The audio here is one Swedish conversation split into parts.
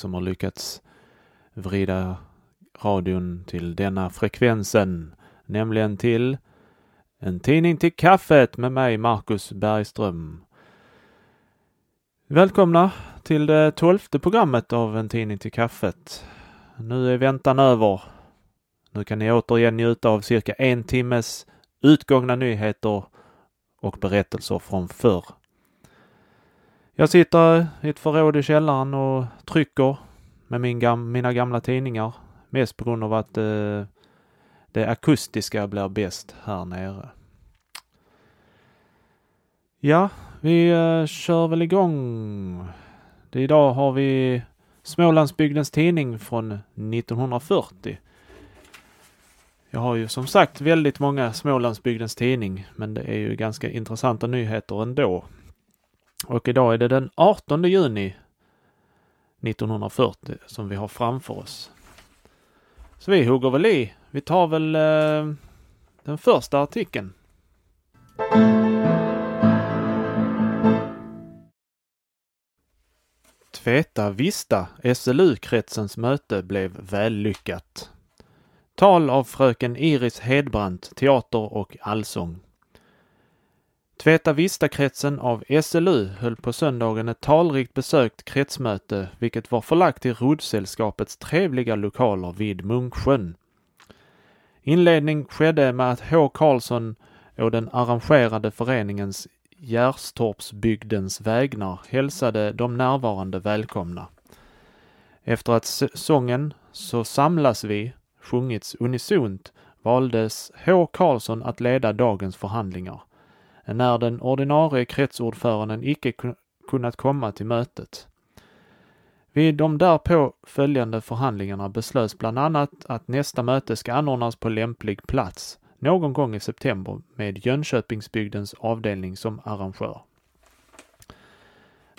som har lyckats vrida radion till denna frekvensen, nämligen till En tidning till kaffet med mig, Marcus Bergström. Välkomna till det tolfte programmet av En tidning till kaffet. Nu är väntan över. Nu kan ni återigen njuta av cirka en timmes utgångna nyheter och berättelser från förr. Jag sitter i ett förråd i källaren och trycker med min gam mina gamla tidningar. Mest på grund av att eh, det akustiska blir bäst här nere. Ja, vi eh, kör väl igång. Det idag har vi Smålandsbygdens tidning från 1940. Jag har ju som sagt väldigt många Smålandsbygdens tidning, men det är ju ganska intressanta nyheter ändå. Och idag är det den 18 juni 1940 som vi har framför oss. Så vi hugger väl i. Vi tar väl eh, den första artikeln. Tveta Vista, SLU-kretsens möte blev vällyckat. Tal av fröken Iris Hedbrandt, teater och allsång. Tveta Vista-kretsen av SLU höll på söndagen ett talrikt besökt kretsmöte, vilket var förlagt till Roddsällskapets trevliga lokaler vid Munksjön. Inledning skedde med att H. Karlsson och den arrangerade föreningens Gärstorpsbygdens vägnar hälsade de närvarande välkomna. Efter att sången Så samlas vi sjungits unisont valdes H. Karlsson att leda dagens förhandlingar när den ordinarie kretsordföranden icke kunnat komma till mötet. Vid de därpå följande förhandlingarna beslöts bland annat att nästa möte ska anordnas på lämplig plats någon gång i september med Jönköpingsbygdens avdelning som arrangör.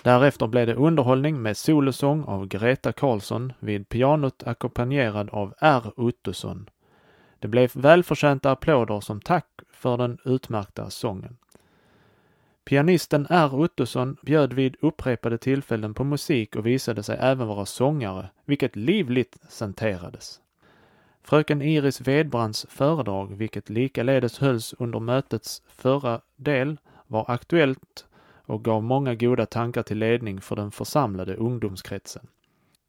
Därefter blev det underhållning med solosång av Greta Karlsson vid pianot ackompanjerad av R. Ottosson. Det blev välförtjänta applåder som tack för den utmärkta sången. Pianisten R. Ottosson bjöd vid upprepade tillfällen på musik och visade sig även vara sångare, vilket livligt senterades. Fröken Iris Vedbrands föredrag, vilket likaledes hölls under mötets förra del, var aktuellt och gav många goda tankar till ledning för den församlade ungdomskretsen.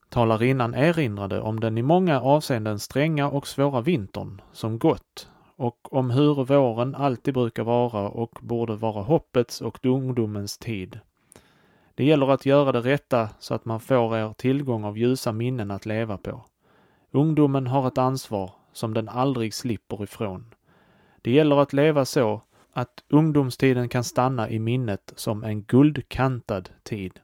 Talarinnan erinrade om den i många avseenden stränga och svåra vintern som gått och om hur våren alltid brukar vara och borde vara hoppets och ungdomens tid. Det gäller att göra det rätta så att man får er tillgång av ljusa minnen att leva på. Ungdomen har ett ansvar som den aldrig slipper ifrån. Det gäller att leva så att ungdomstiden kan stanna i minnet som en guldkantad tid.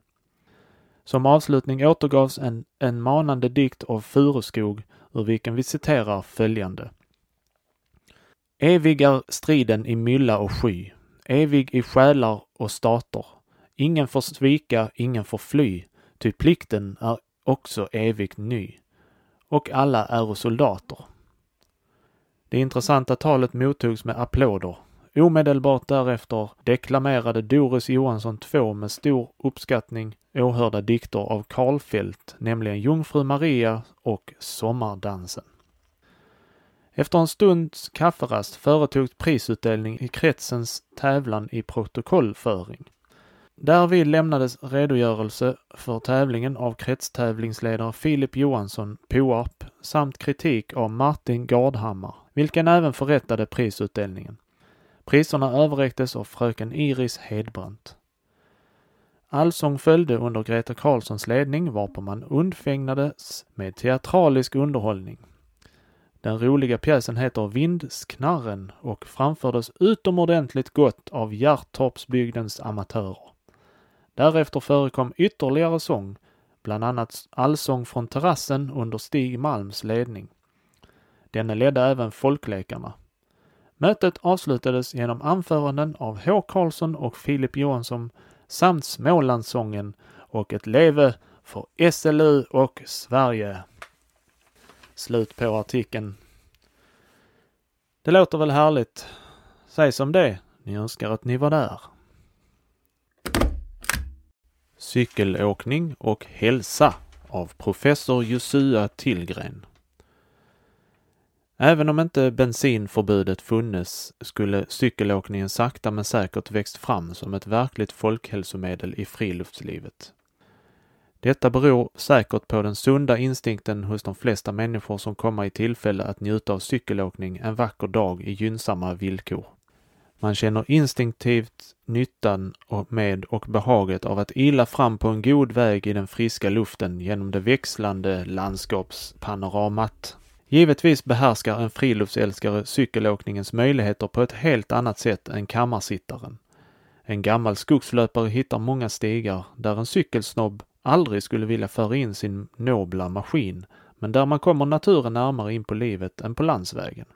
Som avslutning återgavs en, en manande dikt av Furuskog ur vilken vi citerar följande. Evig är striden i mylla och sky, evig i själar och stater. Ingen får svika, ingen får fly, ty plikten är också evigt ny. Och alla är soldater. Det intressanta talet mottogs med applåder. Omedelbart därefter deklamerade Doris Johansson två med stor uppskattning åhörda dikter av Karlfeldt, nämligen Jungfru Maria och Sommardansen. Efter en stunds kafferast företogs prisutdelning i kretsens tävlan i protokollföring. Därvid lämnades redogörelse för tävlingen av kretstävlingsledare Filip Johansson, Poarp, samt kritik av Martin Gardhammar, vilken även förrättade prisutdelningen. Priserna överräcktes av fröken Iris Hedbrandt. Allsång följde under Greta Karlssons ledning varpå man undfägnades med teatralisk underhållning. Den roliga pjäsen heter Vindsknarren och framfördes utomordentligt gott av Hjärtorpsbygdens amatörer. Därefter förekom ytterligare sång, bland annat allsång från terrassen under Stig Malms ledning. Denne ledde även folklekarna. Mötet avslutades genom anföranden av H. Karlsson och Filip Johansson samt Smålandssången och ett leve för SLU och Sverige. Slut på artikeln. Det låter väl härligt. Säg som det. Ni önskar att ni var där. Cykelåkning och hälsa av professor Josua Tillgren. Även om inte bensinförbudet funnes skulle cykelåkningen sakta men säkert växt fram som ett verkligt folkhälsomedel i friluftslivet. Detta beror säkert på den sunda instinkten hos de flesta människor som kommer i tillfälle att njuta av cykelåkning en vacker dag i gynnsamma villkor. Man känner instinktivt nyttan med och behaget av att illa fram på en god väg i den friska luften genom det växlande landskapspanoramat. Givetvis behärskar en friluftsälskare cykelåkningens möjligheter på ett helt annat sätt än kammarsittaren. En gammal skogslöpare hittar många stigar där en cykelsnobb aldrig skulle vilja föra in sin nobla maskin, men där man kommer naturen närmare in på livet än på landsvägen.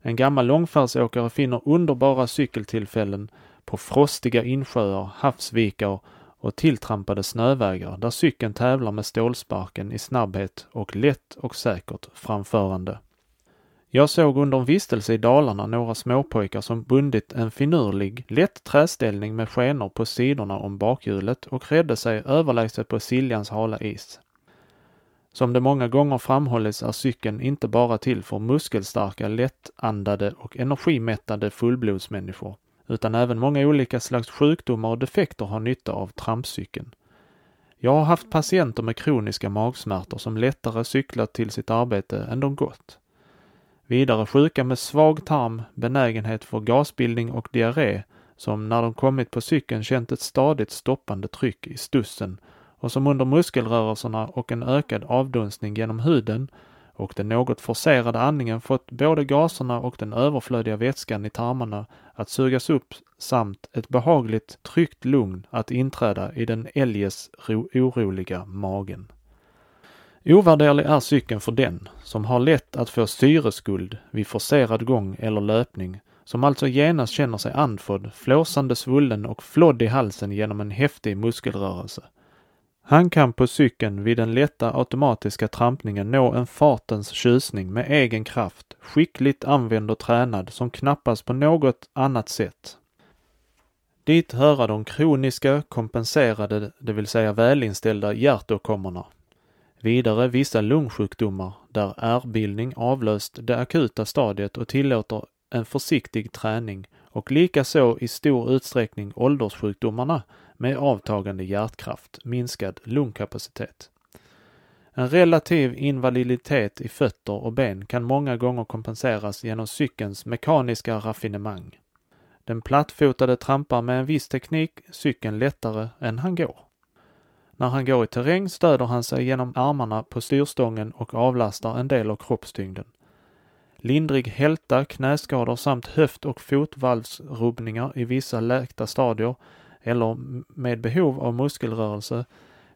En gammal långfärdsåkare finner underbara cykeltillfällen på frostiga insjöar, havsvikar och tilltrampade snövägar där cykeln tävlar med stålsparken i snabbhet och lätt och säkert framförande. Jag såg under en vistelse i Dalarna några småpojkar som bundit en finurlig, lätt träställning med skenor på sidorna om bakhjulet och redde sig överlägset på Siljans hala is. Som det många gånger framhållits är cykeln inte bara till för muskelstarka, lättandade och energimättade fullblodsmänniskor, utan även många olika slags sjukdomar och defekter har nytta av trampcykeln. Jag har haft patienter med kroniska magsmärtor som lättare cyklat till sitt arbete än de gått. Vidare sjuka med svag tarm, benägenhet för gasbildning och diarré som när de kommit på cykeln känt ett stadigt stoppande tryck i stussen och som under muskelrörelserna och en ökad avdunstning genom huden och den något forcerade andningen fått både gaserna och den överflödiga vätskan i tarmarna att sugas upp samt ett behagligt tryggt lugn att inträda i den eljest oroliga magen. Ovärderlig är cykeln för den som har lätt att få syreskuld vid forcerad gång eller löpning, som alltså genast känner sig andfådd, flåsande svullen och flodd i halsen genom en häftig muskelrörelse. Han kan på cykeln vid den lätta automatiska trampningen nå en fartens tjusning med egen kraft, skickligt använd och tränad som knappast på något annat sätt. Dit höra de kroniska, kompenserade, det vill säga välinställda hjärtåkommorna. Vidare vissa lungsjukdomar där ärrbildning avlöst det akuta stadiet och tillåter en försiktig träning och likaså i stor utsträckning ålderssjukdomarna med avtagande hjärtkraft, minskad lungkapacitet. En relativ invaliditet i fötter och ben kan många gånger kompenseras genom cykelns mekaniska raffinemang. Den plattfotade trampar med en viss teknik cykeln lättare än han går. När han går i terräng stöder han sig genom armarna på styrstången och avlastar en del av kroppstyngden. Lindrig hälta, knäskador samt höft och fotvalvsrubbningar i vissa läkta stadier eller med behov av muskelrörelse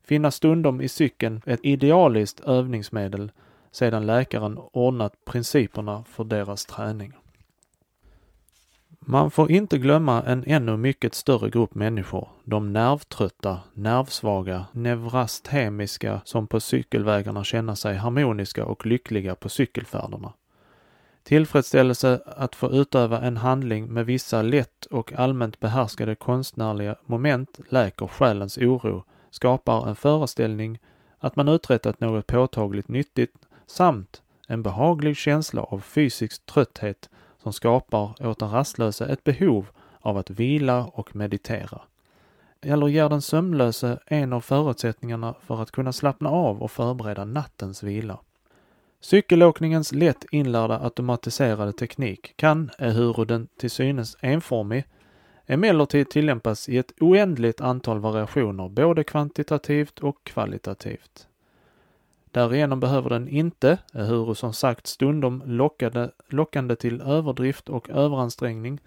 finnas stundom i cykeln ett idealiskt övningsmedel sedan läkaren ordnat principerna för deras träning. Man får inte glömma en ännu mycket större grupp människor, de nervtrötta, nervsvaga, nevrastemiska som på cykelvägarna känner sig harmoniska och lyckliga på cykelfärderna. Tillfredsställelse att få utöva en handling med vissa lätt och allmänt behärskade konstnärliga moment läker själens oro, skapar en föreställning att man uträttat något påtagligt nyttigt samt en behaglig känsla av fysisk trötthet som skapar åt den rastlöse ett behov av att vila och meditera. Eller ger den sömnlöse en av förutsättningarna för att kunna slappna av och förbereda nattens vila. Cykelåkningens lätt inlärda automatiserade teknik kan, ehuru den till synes enformig, emellertid tillämpas i ett oändligt antal variationer både kvantitativt och kvalitativt. Därigenom behöver den inte, ehuru som sagt stundom lockade, lockande till överdrift och överansträngning,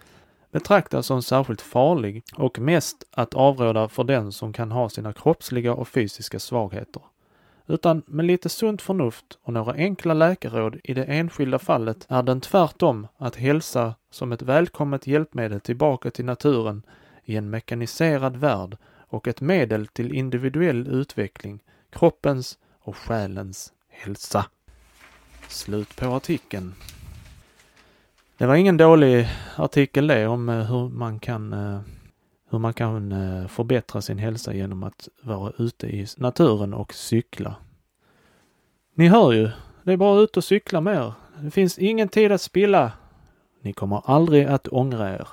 betraktas som särskilt farlig och mest att avråda för den som kan ha sina kroppsliga och fysiska svagheter. Utan med lite sunt förnuft och några enkla läkarråd i det enskilda fallet är den tvärtom att hälsa som ett välkommet hjälpmedel tillbaka till naturen i en mekaniserad värld och ett medel till individuell utveckling, kroppens och själens hälsa. Slut på artikeln. Det var ingen dålig artikel det om eh, hur man kan eh, hur man kan eh, förbättra sin hälsa genom att vara ute i naturen och cykla. Ni hör ju, det är bara ut och cykla mer. Det finns ingen tid att spilla. Ni kommer aldrig att ångra er.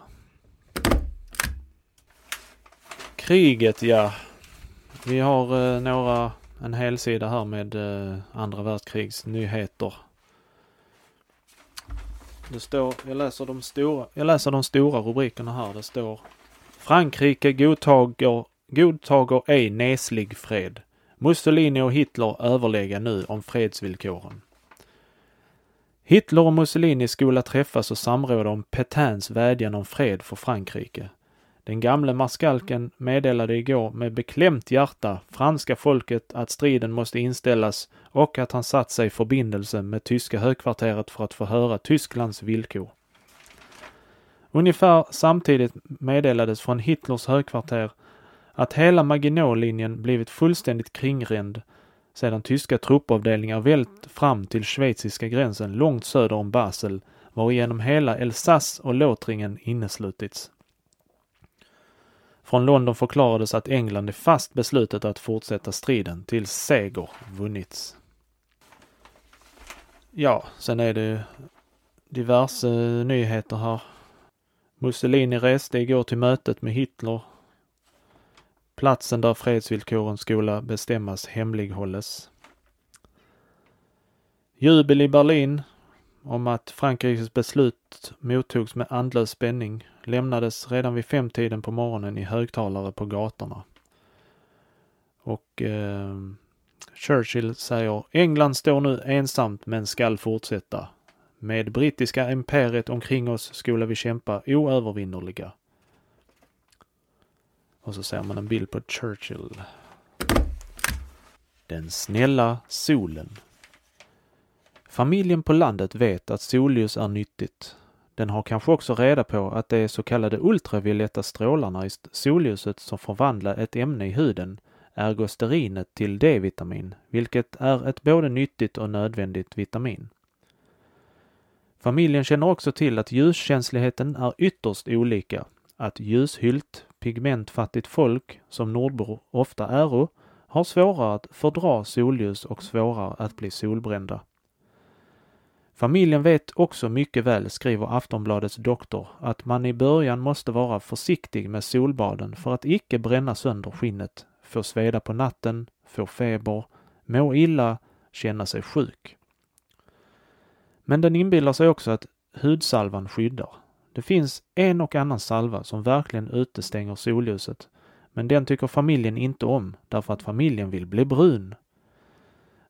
Kriget, ja. Vi har några, en hel sida här med eh, andra världskrigs nyheter. Det står, jag läser de stora, jag läser de stora rubrikerna här. Det står Frankrike godtager, godtager ej neslig fred. Mussolini och Hitler överlägga nu om fredsvillkoren. Hitler och Mussolini skola träffas och samråda om Petains vädjan om fred för Frankrike. Den gamle marskalken meddelade igår med beklämt hjärta franska folket att striden måste inställas och att han satt sig i förbindelse med tyska högkvarteret för att få höra Tysklands villkor. Ungefär samtidigt meddelades från Hitlers högkvarter att hela Maginot-linjen blivit fullständigt kringränd sedan tyska truppavdelningar vält fram till schweiziska gränsen långt söder om Basel, varigenom hela Elsass och Lothringen inneslutits. Från London förklarades att England är fast beslutet att fortsätta striden tills seger vunnits. Ja, sen är det diverse nyheter här. Mussolini reste igår till mötet med Hitler. Platsen där fredsvillkoren skola bestämmas hemlighålles. Jubel i Berlin om att Frankrikes beslut mottogs med andlös spänning lämnades redan vid femtiden på morgonen i högtalare på gatorna. Och eh, Churchill säger England står nu ensamt men skall fortsätta. Med brittiska imperiet omkring oss skulle vi kämpa oövervinnerliga. Och så ser man en bild på Churchill. Den snälla solen. Familjen på landet vet att solljus är nyttigt. Den har kanske också reda på att det är så kallade ultravioletta strålarna i solljuset som förvandlar ett ämne i huden, ergosterinet, till D-vitamin, vilket är ett både nyttigt och nödvändigt vitamin. Familjen känner också till att ljuskänsligheten är ytterst olika, att ljushylt, pigmentfattigt folk, som nordbor ofta äro, har svårare att fördra solljus och svårare att bli solbrända. Familjen vet också mycket väl, skriver Aftonbladets doktor, att man i början måste vara försiktig med solbaden för att icke bränna sönder skinnet, få sveda på natten, få feber, må illa, känna sig sjuk. Men den inbillar sig också att hudsalvan skyddar. Det finns en och annan salva som verkligen utestänger solljuset, men den tycker familjen inte om därför att familjen vill bli brun.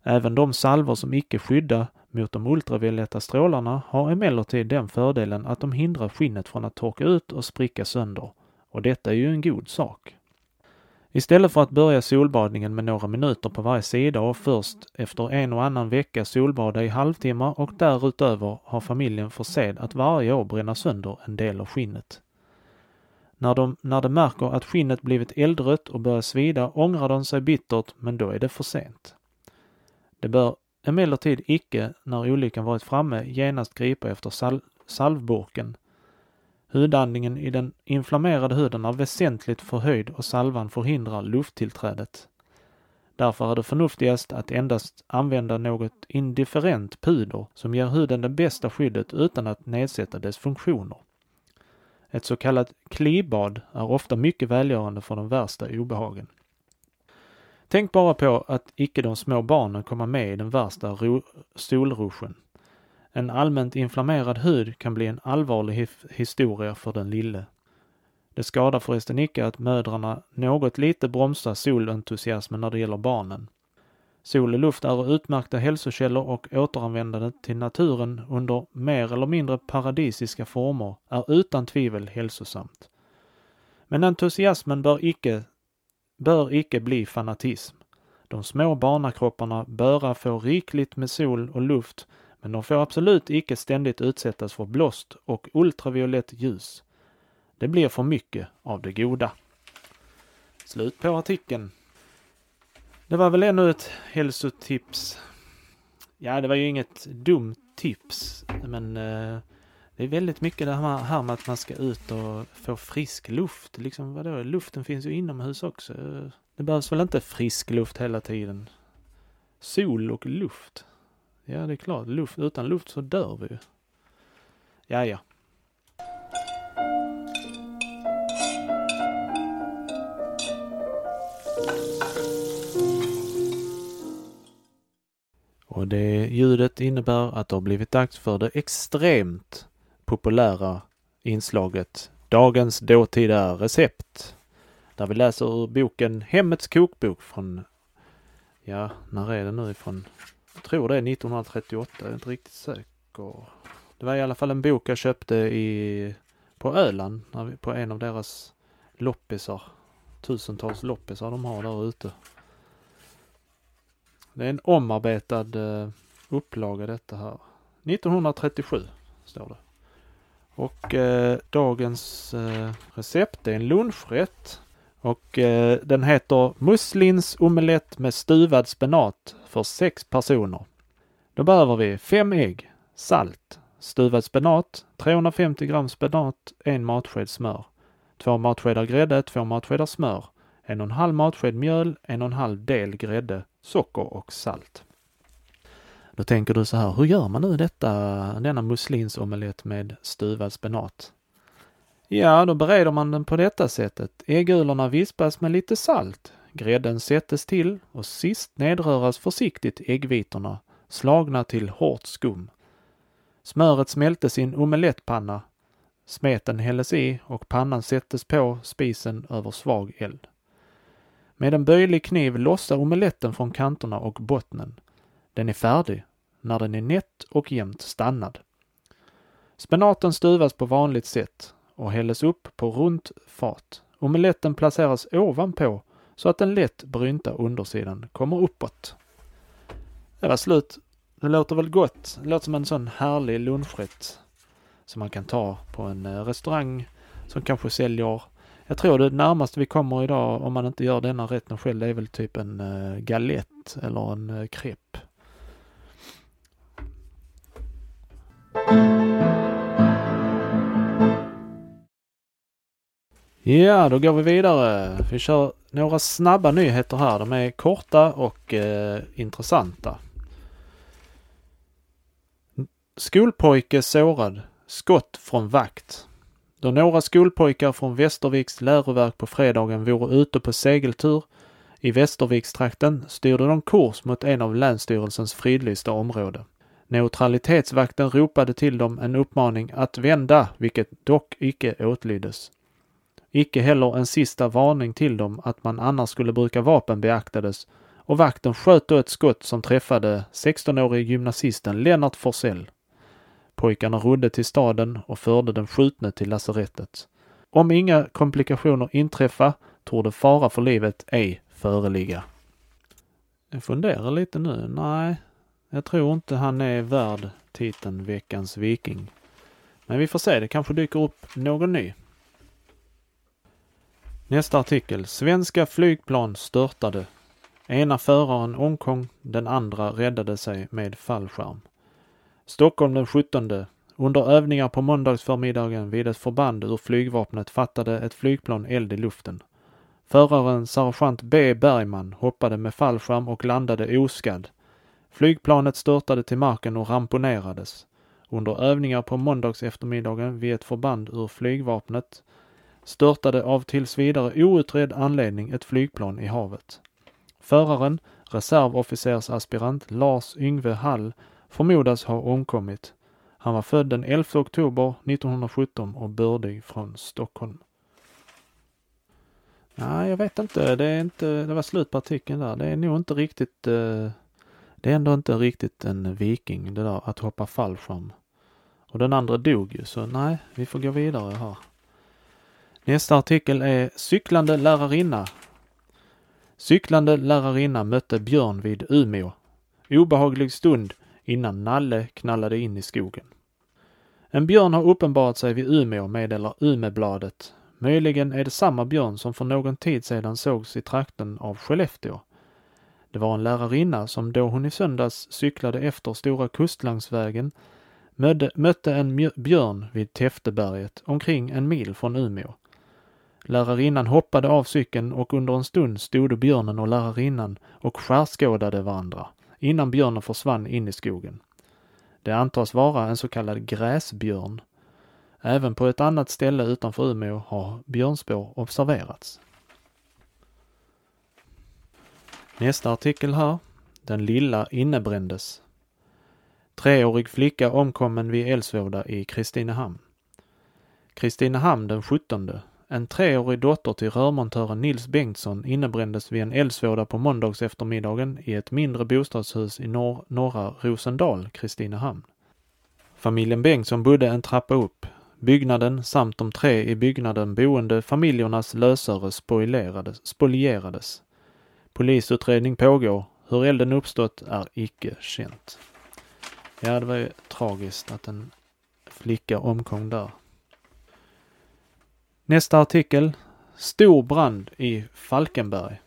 Även de salvor som icke skyddar mot de ultravioletta strålarna har emellertid den fördelen att de hindrar skinnet från att torka ut och spricka sönder. Och detta är ju en god sak. Istället för att börja solbadningen med några minuter på varje sida och först efter en och annan vecka solbada i halvtimmar och därutöver har familjen för sed att varje år bränna sönder en del av skinnet. När de, när de märker att skinnet blivit eldrött och börjar svida ångrar de sig bittert, men då är det för sent. Det bör emellertid icke, när olyckan varit framme, genast gripa efter sal salvburken. Hudandningen i den inflammerade huden är väsentligt förhöjd och salvan förhindrar lufttillträdet. Därför är det förnuftigast att endast använda något indifferent puder som ger huden det bästa skyddet utan att nedsätta dess funktioner. Ett så kallat klibad är ofta mycket välgörande för de värsta obehagen. Tänk bara på att icke de små barnen kommer med i den värsta solruschen. En allmänt inflammerad hud kan bli en allvarlig historia för den lille. Det skadar förresten icke att mödrarna något lite bromsar solentusiasmen när det gäller barnen. Sol och luft är utmärkta hälsokällor och återanvändandet till naturen under mer eller mindre paradisiska former är utan tvivel hälsosamt. Men entusiasmen bör icke bör icke bli fanatism. De små barnakropparna böra få rikligt med sol och luft, men de får absolut icke ständigt utsättas för blåst och ultraviolett ljus. Det blir för mycket av det goda. Slut på artikeln. Det var väl ännu ett hälsotips. Ja, det var ju inget dumt tips, men eh, det är väldigt mycket det här med att man ska ut och få frisk luft. Liksom vadå, luften finns ju inomhus också. Det behövs väl inte frisk luft hela tiden? Sol och luft. Ja, det är klart. Luft, utan luft så dör vi ju. Ja, ja. Och det ljudet innebär att det har blivit dags för det extremt populära inslaget Dagens dåtida recept. Där vi läser ur boken Hemmets kokbok från, ja, när är det nu ifrån? Jag tror det är 1938, jag är inte riktigt säker. Det var i alla fall en bok jag köpte i, på Öland, på en av deras loppisar. Tusentals loppisar de har där ute. Det är en omarbetad eh, upplaga detta här. 1937 står det. Och eh, dagens eh, recept är en lunchrätt. Och eh, den heter Muslins omelett med stuvad spenat för sex personer. Då behöver vi fem ägg, salt, stuvad spenat, 350 gram spenat, en matsked smör, två matskedar grädde, två matskedar smör, en och en halv matsked mjöl, en och en halv del grädde, socker och salt. Då tänker du så här, hur gör man nu detta, denna muslinsomelett med stuvad spenat? Ja, då bereder man den på detta sättet. Äggulorna vispas med lite salt. Grädden sättes till och sist nedröras försiktigt äggvitorna, slagna till hårt skum. Smöret smältes i en omelettpanna. Smeten hälles i och pannan sättes på spisen över svag eld. Med en böjlig kniv lossa omeletten från kanterna och bottnen. Den är färdig när den är nätt och jämnt stannad. Spenaten stuvas på vanligt sätt och hälles upp på runt fat. Omeletten placeras ovanpå så att den lätt brynta undersidan kommer uppåt. Det var slut. Det låter väl gott. Det låter som en sån härlig lunchrätt som man kan ta på en eh, restaurang som kanske säljer jag tror det närmaste vi kommer idag om man inte gör denna rätten själv det är väl typ en eh, galett eller en eh, crepe. Ja, då går vi vidare. Vi kör några snabba nyheter här. De är korta och eh, intressanta. Skolpojke sårad. Skott från vakt. Då några skolpojkar från Västerviks läroverk på fredagen vore ute på segeltur i Västervikstrakten styrde de kurs mot en av Länsstyrelsens fridlysta område. Neutralitetsvakten ropade till dem en uppmaning att vända, vilket dock icke åtlyddes. Icke heller en sista varning till dem att man annars skulle bruka vapen beaktades och vakten sköt då ett skott som träffade 16-årige gymnasisten Lennart Forsell. Pojkarna rodde till staden och förde den skjutne till lasarettet. Om inga komplikationer inträffa torde fara för livet ej föreligga. Jag funderar lite nu. Nej, jag tror inte han är värd titeln Veckans Viking. Men vi får se, det kanske dyker upp någon ny. Nästa artikel. Svenska flygplan störtade. Ena föraren omkom, den andra räddade sig med fallskärm. Stockholm den 17. Under övningar på måndagsförmiddagen vid ett förband ur flygvapnet fattade ett flygplan eld i luften. Föraren sergeant B Bergman hoppade med fallskärm och landade oskadd. Flygplanet störtade till marken och ramponerades. Under övningar på måndagseftermiddagen vid ett förband ur flygvapnet störtade av tills vidare outredd anledning ett flygplan i havet. Föraren, reservofficersaspirant Lars Yngve Hall, förmodas ha omkommit. Han var född den 11 oktober 1917 och bördig från Stockholm. Nej, jag vet inte. Det är inte, det var slut på artikeln där. Det är nog inte riktigt, eh, det är ändå inte riktigt en viking det där att hoppa fallskärm. Och den andra dog ju, så nej, vi får gå vidare här. Nästa artikel är Cyklande lärarinna. Cyklande lärarinna mötte björn vid Umeå. Obehaglig stund innan Nalle knallade in i skogen. En björn har uppenbarat sig vid Umeå, meddelar Umebladet. Möjligen är det samma björn som för någon tid sedan sågs i trakten av Skellefteå. Det var en lärarinna som då hon i söndags cyklade efter Stora Kustlandsvägen mötte, mötte en björn vid Täfteberget, omkring en mil från Umeå. Lärarinnan hoppade av cykeln och under en stund stod björnen och lärarinnan och skärskådade varandra, innan björnen försvann in i skogen. Det antas vara en så kallad gräsbjörn. Även på ett annat ställe utanför Umeå har björnspår observerats. Nästa artikel här. Den lilla innebrändes. Treårig flicka omkommen vid eldsvåda i Kristinehamn. Kristinehamn den 17. En treårig dotter till rörmontören Nils Bengtsson innebrändes vid en eldsvåda på måndags eftermiddagen i ett mindre bostadshus i norr, norra Rosendal, Kristinehamn. Familjen Bengtsson bodde en trappa upp. Byggnaden samt de tre i byggnaden boende familjernas lösöre spolierades. spolierades. Polisutredning pågår. Hur elden uppstått är icke känt. Ja, det var ju tragiskt att en flicka omkom där. Nästa artikel. Stor brand i Falkenberg.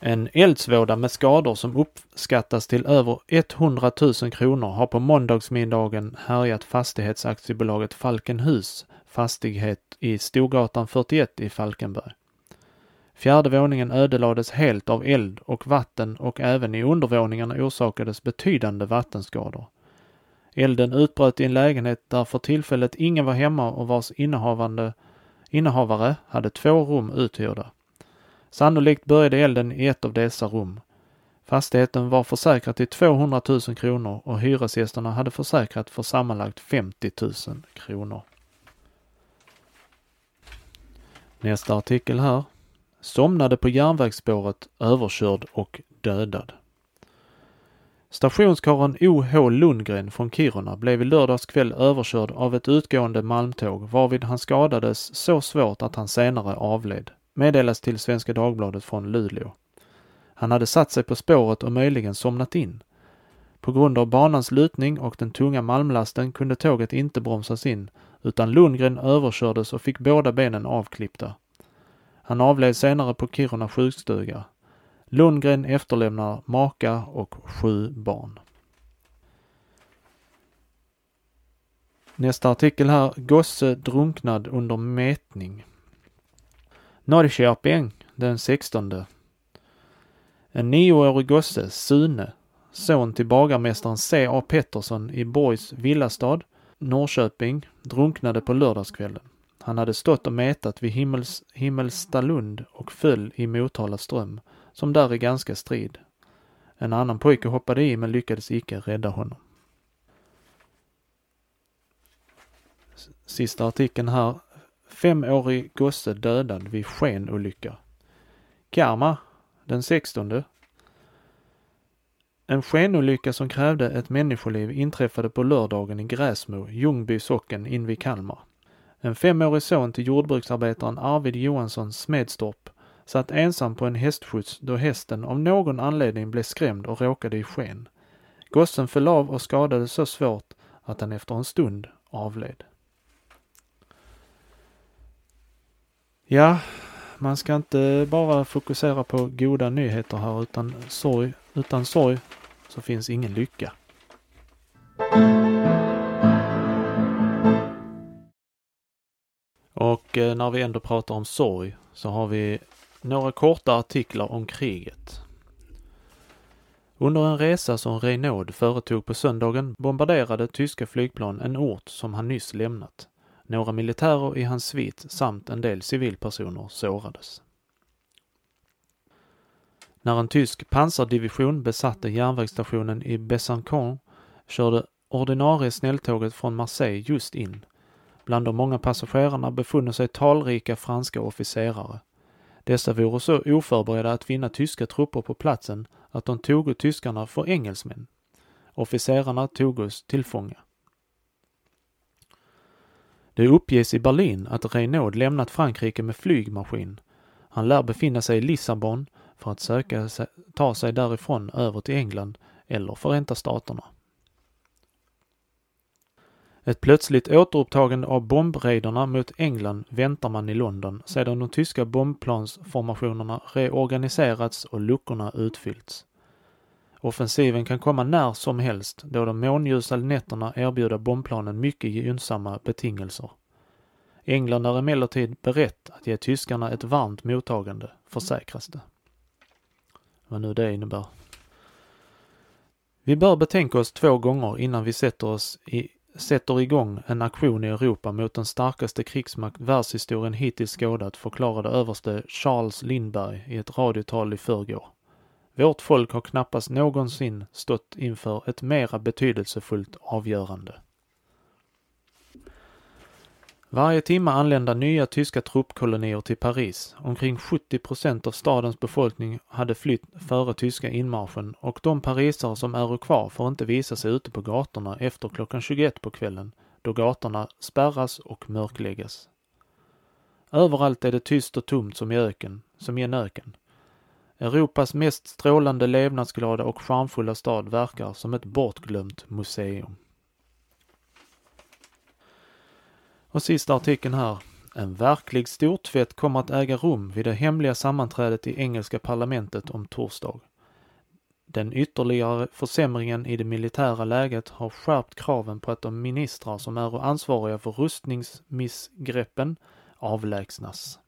En eldsvåda med skador som uppskattas till över 100 000 kronor har på måndagsmiddagen härjat fastighetsaktiebolaget Falkenhus fastighet i Storgatan 41 i Falkenberg. Fjärde våningen ödelades helt av eld och vatten och även i undervåningarna orsakades betydande vattenskador. Elden utbröt i en lägenhet där för tillfället ingen var hemma och vars innehavare hade två rum uthyrda. Sannolikt började elden i ett av dessa rum. Fastigheten var försäkrad till 200 000 kronor och hyresgästerna hade försäkrat för sammanlagt 50 000 kronor. Nästa artikel här. Somnade på järnvägsspåret, överkörd och dödad. Stationskaren O.H. Lundgren från Kiruna blev i lördags kväll överkörd av ett utgående malmtåg varvid han skadades så svårt att han senare avled, meddelas till Svenska Dagbladet från Luleå. Han hade satt sig på spåret och möjligen somnat in. På grund av banans lutning och den tunga malmlasten kunde tåget inte bromsas in, utan Lundgren överkördes och fick båda benen avklippta. Han avled senare på Kiruna sjukstuga. Lundgren efterlämnar maka och sju barn. Nästa artikel här. Gosse drunknad under mätning. Norrköping den 16. En nioårig gosse, Sune, son till bagarmästaren C.A. Pettersson i Borgs villastad, Norrköping, drunknade på lördagskvällen. Han hade stått och mätat vid Himmels, Himmelstalund och föll i Motala ström, som där är ganska strid. En annan pojke hoppade i men lyckades icke rädda honom. Sista artikeln här. Femårig gosse dödad vid skenolycka. Karma, den 16. En skenolycka som krävde ett människoliv inträffade på lördagen i Gräsmo, Ljungby socken invid Kalmar. En femårig son till jordbruksarbetaren Arvid Johansson Smedstorp satt ensam på en hästskjuts då hästen av någon anledning blev skrämd och råkade i sken. Gossen föll av och skadades så svårt att han efter en stund avled. Ja, man ska inte bara fokusera på goda nyheter här utan sorg, utan sorg så finns ingen lycka. Och eh, när vi ändå pratar om sorg så har vi några korta artiklar om kriget. Under en resa som Reynaud företog på söndagen bombarderade tyska flygplan en ort som han nyss lämnat. Några militärer i hans svit samt en del civilpersoner sårades. När en tysk pansardivision besatte järnvägsstationen i Besançon körde ordinarie snälltåget från Marseille just in. Bland de många passagerarna befunnit sig talrika franska officerare. Dessa vore så oförberedda att finna tyska trupper på platsen att de togo tyskarna för engelsmän. Officerarna togos till fånga. Det uppges i Berlin att Reynaud lämnat Frankrike med flygmaskin. Han lär befinna sig i Lissabon för att söka ta sig därifrån över till England eller Förenta Staterna. Ett plötsligt återupptagande av bombraiderna mot England väntar man i London sedan de tyska bombplansformationerna reorganiserats och luckorna utfyllts. Offensiven kan komma när som helst då de månljusa nätterna erbjuder bombplanen mycket gynnsamma betingelser. England är emellertid berett att ge tyskarna ett varmt mottagande, försäkras det. Vad nu det innebär. Vi bör betänka oss två gånger innan vi sätter oss i sätter igång en aktion i Europa mot den starkaste krigsmakt världshistorien hittills skådat, förklarade överste Charles Lindberg i ett radiotal i förrgår. Vårt folk har knappast någonsin stått inför ett mera betydelsefullt avgörande. Varje timme anlända nya tyska truppkolonier till Paris. Omkring 70 procent av stadens befolkning hade flytt före tyska inmarschen och de parisare som är kvar får inte visa sig ute på gatorna efter klockan 21 på kvällen, då gatorna spärras och mörkläggas. Överallt är det tyst och tomt som i öken, som i en öken. Europas mest strålande levnadsglada och charmfulla stad verkar som ett bortglömt museum. Och sista artikeln här. En verklig stortvätt kommer att äga rum vid det hemliga sammanträdet i engelska parlamentet om torsdag. Den ytterligare försämringen i det militära läget har skärpt kraven på att de ministrar som är ansvariga för rustningsmissgreppen avlägsnas.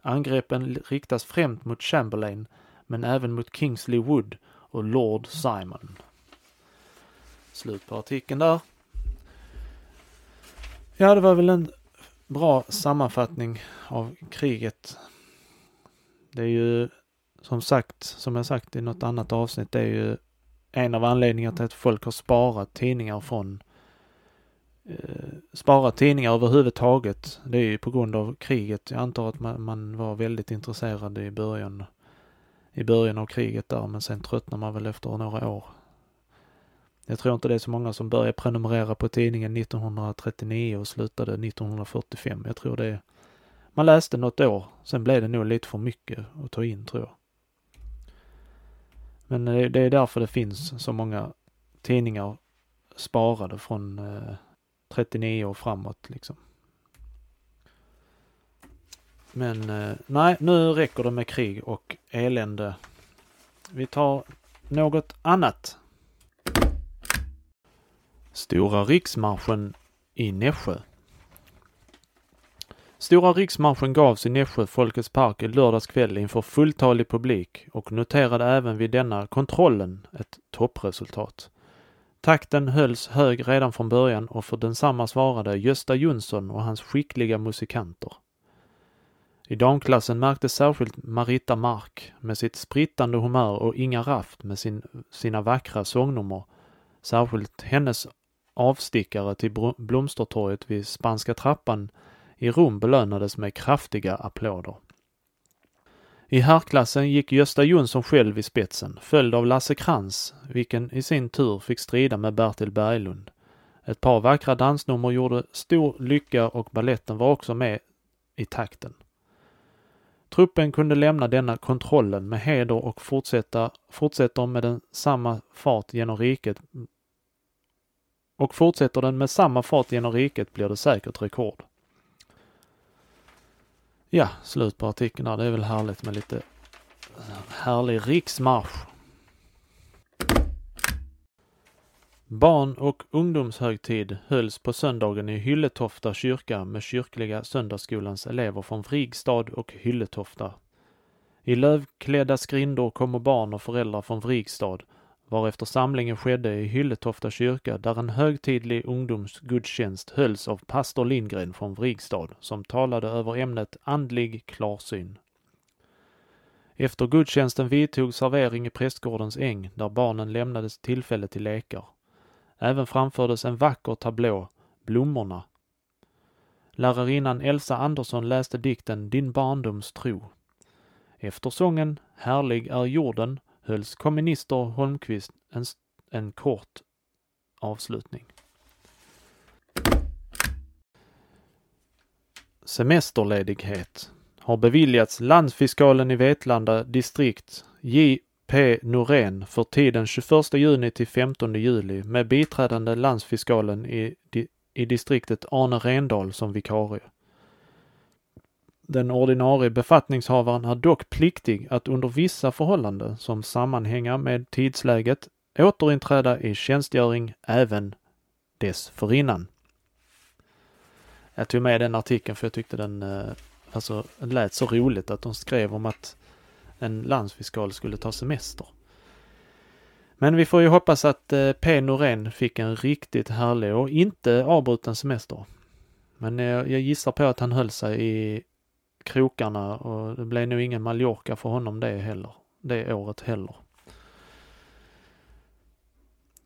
Angreppen riktas främst mot Chamberlain, men även mot Kingsley Wood och Lord Simon. Slut på artikeln där. Ja, det var väl en bra sammanfattning av kriget. Det är ju som sagt, som jag sagt i något annat avsnitt, det är ju en av anledningarna till att folk har sparat tidningar från eh, sparat tidningar överhuvudtaget. Det är ju på grund av kriget. Jag antar att man, man, var väldigt intresserad i början i början av kriget där, men sen tröttnar man väl efter några år. Jag tror inte det är så många som började prenumerera på tidningen 1939 och slutade 1945. Jag tror det är, man läste något år, sen blev det nog lite för mycket att ta in tror jag. Men eh, det är därför det finns så många tidningar sparade från eh, 39 och framåt liksom. Men eh, nej, nu räcker det med krig och elände. Vi tar något annat. Stora riksmarschen i Nässjö. Stora riksmarschen gavs i Nässjö Folkets park i lördags kväll inför fulltalig publik och noterade även vid denna kontrollen ett toppresultat. Takten hölls hög redan från början och för densamma svarade Gösta Jonsson och hans skickliga musikanter. I damklassen märktes särskilt Marita Mark med sitt sprittande humör och Inga Raft med sin, sina vackra sångnummer. Särskilt hennes avstickare till Blomstertorget vid Spanska trappan i Rom belönades med kraftiga applåder. I herrklassen gick Gösta Jonsson själv i spetsen, följd av Lasse Krantz, vilken i sin tur fick strida med Bertil Berglund. Ett par vackra dansnummer gjorde stor lycka och balletten var också med i takten. Truppen kunde lämna denna kontrollen med heder och fortsätta, fortsätter med den samma fart genom riket och fortsätter den med samma fart genom riket blir det säkert rekord. Ja, slut på artikeln där. Det är väl härligt med lite eh, härlig riksmarsch. Barn och ungdomshögtid hölls på söndagen i Hylletofta kyrka med kyrkliga söndagsskolans elever från Vrigstad och Hylletofta. I lövklädda skrindor kommer barn och föräldrar från Vrigstad varefter samlingen skedde i Hylletofta kyrka där en högtidlig ungdomsgudstjänst hölls av pastor Lindgren från Vrigstad som talade över ämnet andlig klarsyn. Efter gudstjänsten vidtog servering i prästgårdens äng där barnen lämnades tillfälle till lekar. Även framfördes en vacker tablå, Blommorna. Lärarinnan Elsa Andersson läste dikten Din barndoms tro. Efter sången Härlig är jorden hölls kommunister Holmqvist en, en kort avslutning. Semesterledighet har beviljats landsfiskalen i Vetlanda distrikt J. P. Norén för tiden 21 juni till 15 juli med biträdande landsfiskalen i, i distriktet Arne Rendal som vikarie. Den ordinarie befattningshavaren är dock pliktig att under vissa förhållanden som sammanhänger med tidsläget återinträda i tjänstgöring även dessförinnan. Jag tog med den artikeln för jag tyckte den eh, alltså, lät så roligt att de skrev om att en landsfiskal skulle ta semester. Men vi får ju hoppas att eh, P Norén fick en riktigt härlig och inte avbruten semester. Men eh, jag gissar på att han höll sig i krokarna och det blev nog ingen Mallorca för honom det heller. Det året heller.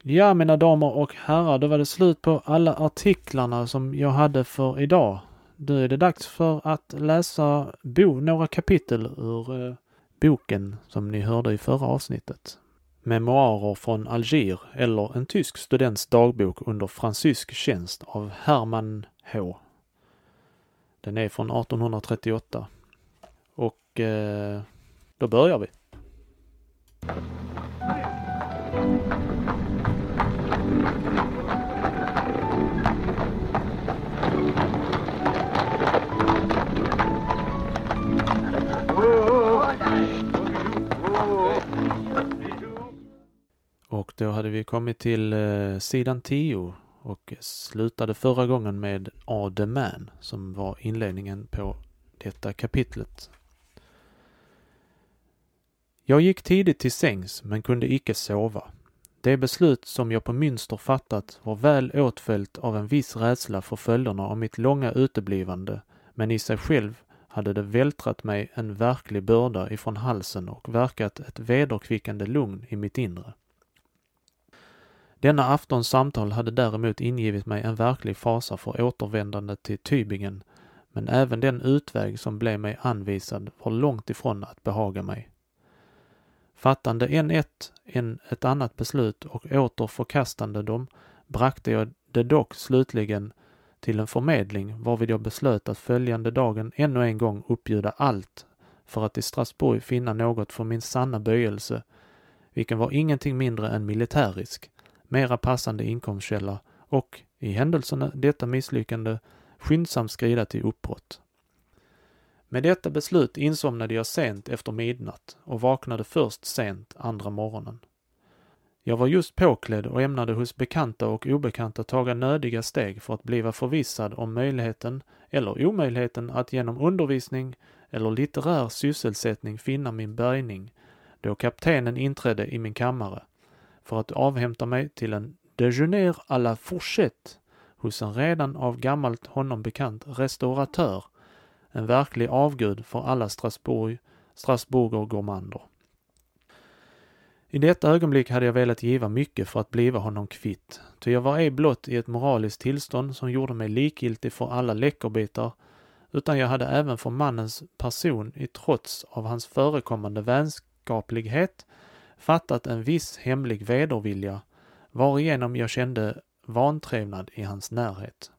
Ja, mina damer och herrar, då var det slut på alla artiklarna som jag hade för idag. Nu är det dags för att läsa bo, några kapitel ur eh, boken som ni hörde i förra avsnittet. Memoarer från Alger eller en tysk students dagbok under fransysk tjänst av Hermann H. Den är från 1838. Och eh, då börjar vi. Och då hade vi kommit till eh, sidan 10 och slutade förra gången med A the Man som var inledningen på detta kapitlet. Jag gick tidigt till sängs men kunde icke sova. Det beslut som jag på Münster fattat var väl åtföljt av en viss rädsla för följderna av mitt långa uteblivande, men i sig själv hade det vältrat mig en verklig börda ifrån halsen och verkat ett vederkvickande lugn i mitt inre. Denna aftons samtal hade däremot ingivit mig en verklig fasa för återvändande till Tübingen, men även den utväg som blev mig anvisad var långt ifrån att behaga mig. Fattande en ett, en ett annat beslut och åter förkastande dem, bragte jag det dock slutligen till en förmedling varvid jag beslöt att följande dagen ännu en gång uppbjuda allt för att i Strasbourg finna något för min sanna böjelse, vilken var ingenting mindre än militärisk, mera passande inkomstkälla och, i händelsen detta misslyckande, skyndsamt skrida till uppbrott. Med detta beslut insomnade jag sent efter midnatt och vaknade först sent andra morgonen. Jag var just påklädd och ämnade hos bekanta och obekanta taga nödiga steg för att bliva förvissad om möjligheten eller omöjligheten att genom undervisning eller litterär sysselsättning finna min bärgning då kaptenen inträdde i min kammare för att avhämta mig till en déjeuner à la fourchette hos en redan av gammalt honom bekant restauratör, en verklig avgud för alla Strasbourg, Strasbourger gourmander. I detta ögonblick hade jag velat giva mycket för att bliva honom kvitt, ty jag var ej blott i ett moraliskt tillstånd som gjorde mig likgiltig för alla läckerbitar, utan jag hade även för mannens person i trots av hans förekommande vänskaplighet fattat en viss hemlig vedervilja, varigenom jag kände vantrevnad i hans närhet.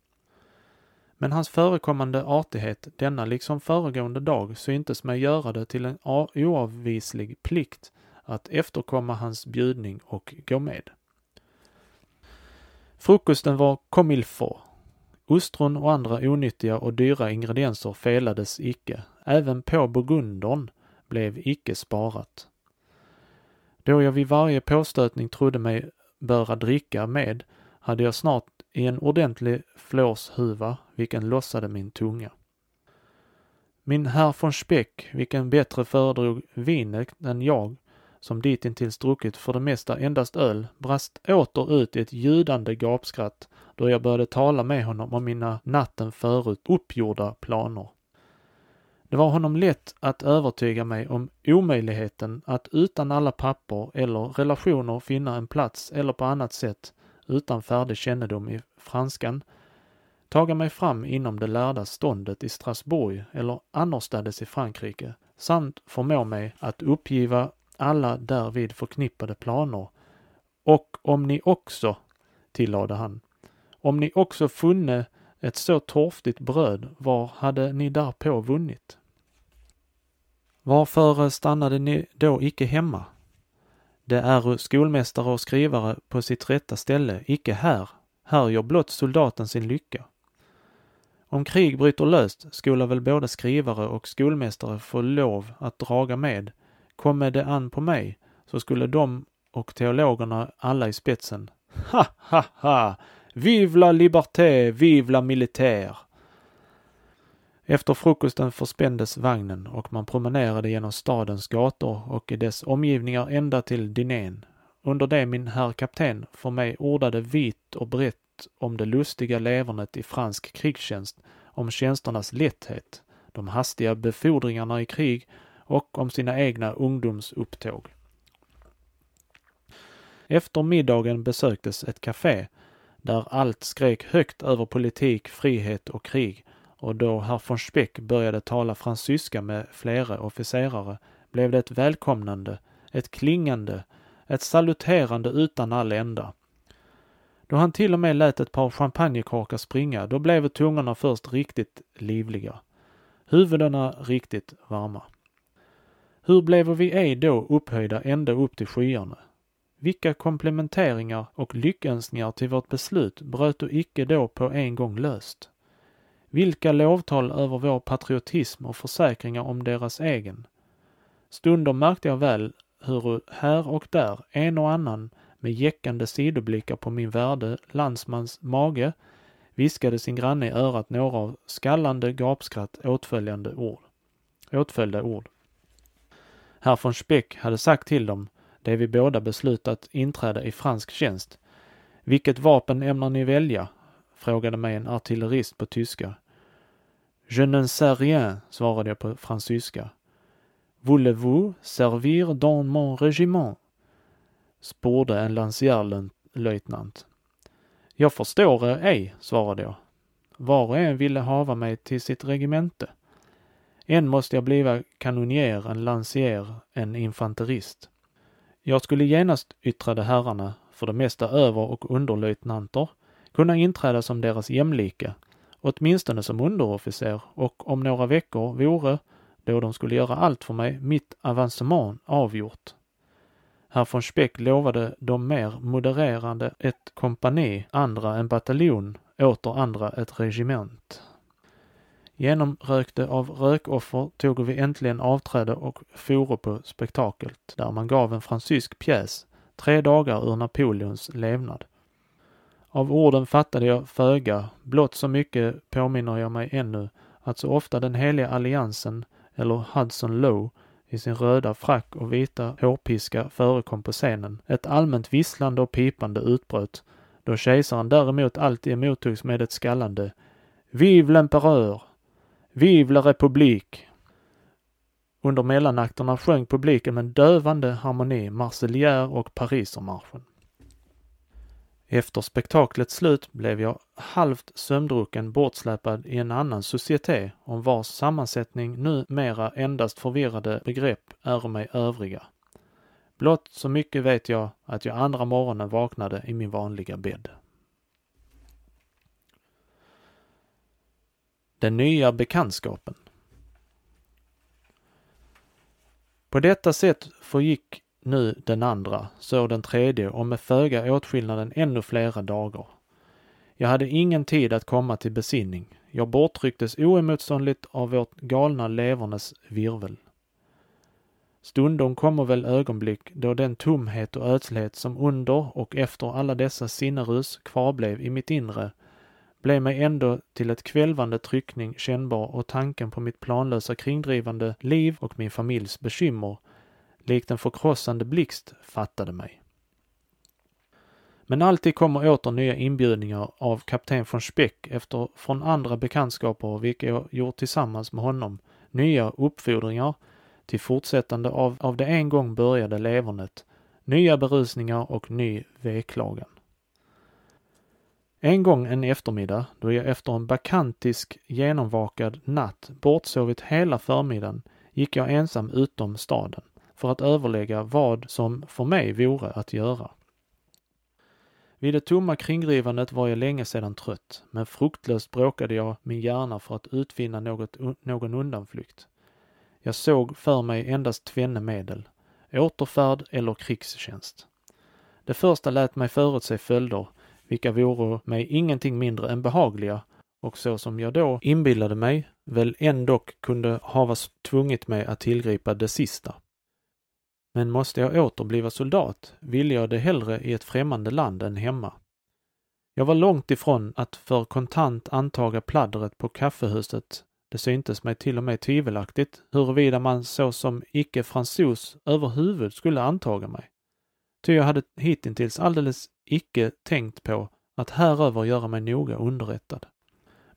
Men hans förekommande artighet denna liksom föregående dag syntes mig göra det till en oavvislig plikt att efterkomma hans bjudning och gå med. Frukosten var comme il faut. Ostron och andra onyttiga och dyra ingredienser felades icke. Även på burgundern blev icke sparat. Då jag vid varje påstötning trodde mig böra dricka med, hade jag snart i en ordentlig flåshuva, vilken lossade min tunga. Min herr von Speck, vilken bättre föredrog vinet än jag, som ditintills druckit för det mesta endast öl, brast åter ut i ett ljudande gapskratt då jag började tala med honom om mina natten förut uppgjorda planer. Det var honom lätt att övertyga mig om omöjligheten att utan alla papper eller relationer finna en plats eller på annat sätt, utan färdig kännedom i franskan, taga mig fram inom det lärda ståndet i Strasbourg eller annorstädes i Frankrike, samt förmå mig att uppgiva alla därvid förknippade planer. Och om ni också, tillade han, om ni också funne ett så torftigt bröd, var hade ni därpå vunnit? Varför stannade ni då icke hemma? Det är skolmästare och skrivare på sitt rätta ställe, icke här. Här gör blott soldaten sin lycka. Om krig bryter löst skulle väl både skrivare och skolmästare få lov att draga med. Komme det an på mig så skulle de och teologerna alla i spetsen. Ha, ha, ha! Vive la liberté, vive la militaire! Efter frukosten förspändes vagnen och man promenerade genom stadens gator och i dess omgivningar ända till dinén. Under det min herr kapten för mig ordade vitt och brett om det lustiga levernet i fransk krigstjänst, om tjänsternas lätthet, de hastiga befordringarna i krig och om sina egna ungdomsupptåg. Efter middagen besöktes ett café där allt skrek högt över politik, frihet och krig och då herr von Speck började tala fransyska med flera officerare blev det ett välkomnande, ett klingande, ett saluterande utan all ända. Då han till och med lät ett par champagnekorkar springa, då blev tungorna först riktigt livliga. Huvudena riktigt varma. Hur blev vi ej då upphöjda ända upp till skyarna? Vilka komplementeringar och lyckönskningar till vårt beslut bröt du icke då på en gång löst? Vilka lovtal över vår patriotism och försäkringar om deras egen. Stunder märkte jag väl hur här och där en och annan med jäckande sidoblickar på min värde landsmans mage viskade sin granne i örat några av skallande gapskratt åtföljande ord. Åtföljda ord. Herr von Speck hade sagt till dem, det vi båda beslutat inträda i fransk tjänst. Vilket vapen ämnar ni välja? frågade mig en artillerist på tyska. Je ne sais rien, svarade jag på fransyska. Voulez-vous servir dans mon régiment? sporde en lansierlöjtnant. Jag förstår ej, svarade jag. Var och en ville hava mig till sitt regemente. En måste jag bliva kanonjer, en lansier, en infanterist. Jag skulle genast, yttrade herrarna, för det mesta över och underlöjtnanter, kunna inträda som deras jämlike, åtminstone som underofficer och om några veckor vore, då de skulle göra allt för mig, mitt avancemang avgjort. Herr von Speck lovade de mer modererande ett kompani, andra en bataljon, åter andra ett regiment. Genomrökte av rökoffer tog vi äntligen avträde och foro på spektaklet, där man gav en fransysk pjäs, tre dagar ur Napoleons levnad. Av orden fattade jag föga, blott så mycket påminner jag mig ännu, att så ofta den heliga alliansen, eller Hudson Lowe, i sin röda frack och vita hårpiska förekom på scenen. Ett allmänt visslande och pipande utbröt, då kejsaren däremot alltid emottogs med ett skallande Vive l'empereur! Vive la republik! Under mellanakterna sjöng publiken med dövande harmoni Marseljär och Parisermarschen. Efter spektaklets slut blev jag halvt sömndrucken bortsläpad i en annan societé om vars sammansättning numera endast förvirrade begrepp är mig övriga. Blott så mycket vet jag att jag andra morgonen vaknade i min vanliga bädd. Den nya bekantskapen. På detta sätt förgick nu den andra, så den tredje och med föga åtskillnaden ännu flera dagar. Jag hade ingen tid att komma till besinning. Jag bortrycktes oemotståndligt av vårt galna levernes virvel. Stundom kommer väl ögonblick då den tomhet och ödslighet som under och efter alla dessa sinnerus kvarblev i mitt inre blev mig ändå till ett kvälvande tryckning kännbar och tanken på mitt planlösa kringdrivande liv och min familjs bekymmer likt en förkrossande blixt fattade mig. Men alltid kommer åter nya inbjudningar av kapten von Speck efter från andra bekantskaper vilka jag gjort tillsammans med honom, nya uppfordringar till fortsättande av, av det en gång började levernet, nya berusningar och ny veklagan. En gång en eftermiddag, då jag efter en bakantisk genomvakad natt bortsovit hela förmiddagen, gick jag ensam utom staden för att överlägga vad som för mig vore att göra. Vid det tomma kringrivandet var jag länge sedan trött, men fruktlöst bråkade jag min hjärna för att utvinna något, någon undanflykt. Jag såg för mig endast tvenne medel, återfärd eller krigstjänst. Det första lät mig förutse följder, vilka vore mig ingenting mindre än behagliga och så som jag då inbillade mig väl ändock kunde havas tvungit mig att tillgripa det sista. Men måste jag åter bliva soldat ville jag det hellre i ett främmande land än hemma. Jag var långt ifrån att för kontant antaga pladdret på kaffehuset. Det syntes mig till och med tvivelaktigt huruvida man såsom icke-fransos överhuvud skulle antaga mig. Ty jag hade hittills alldeles icke tänkt på att häröver göra mig noga underrättad.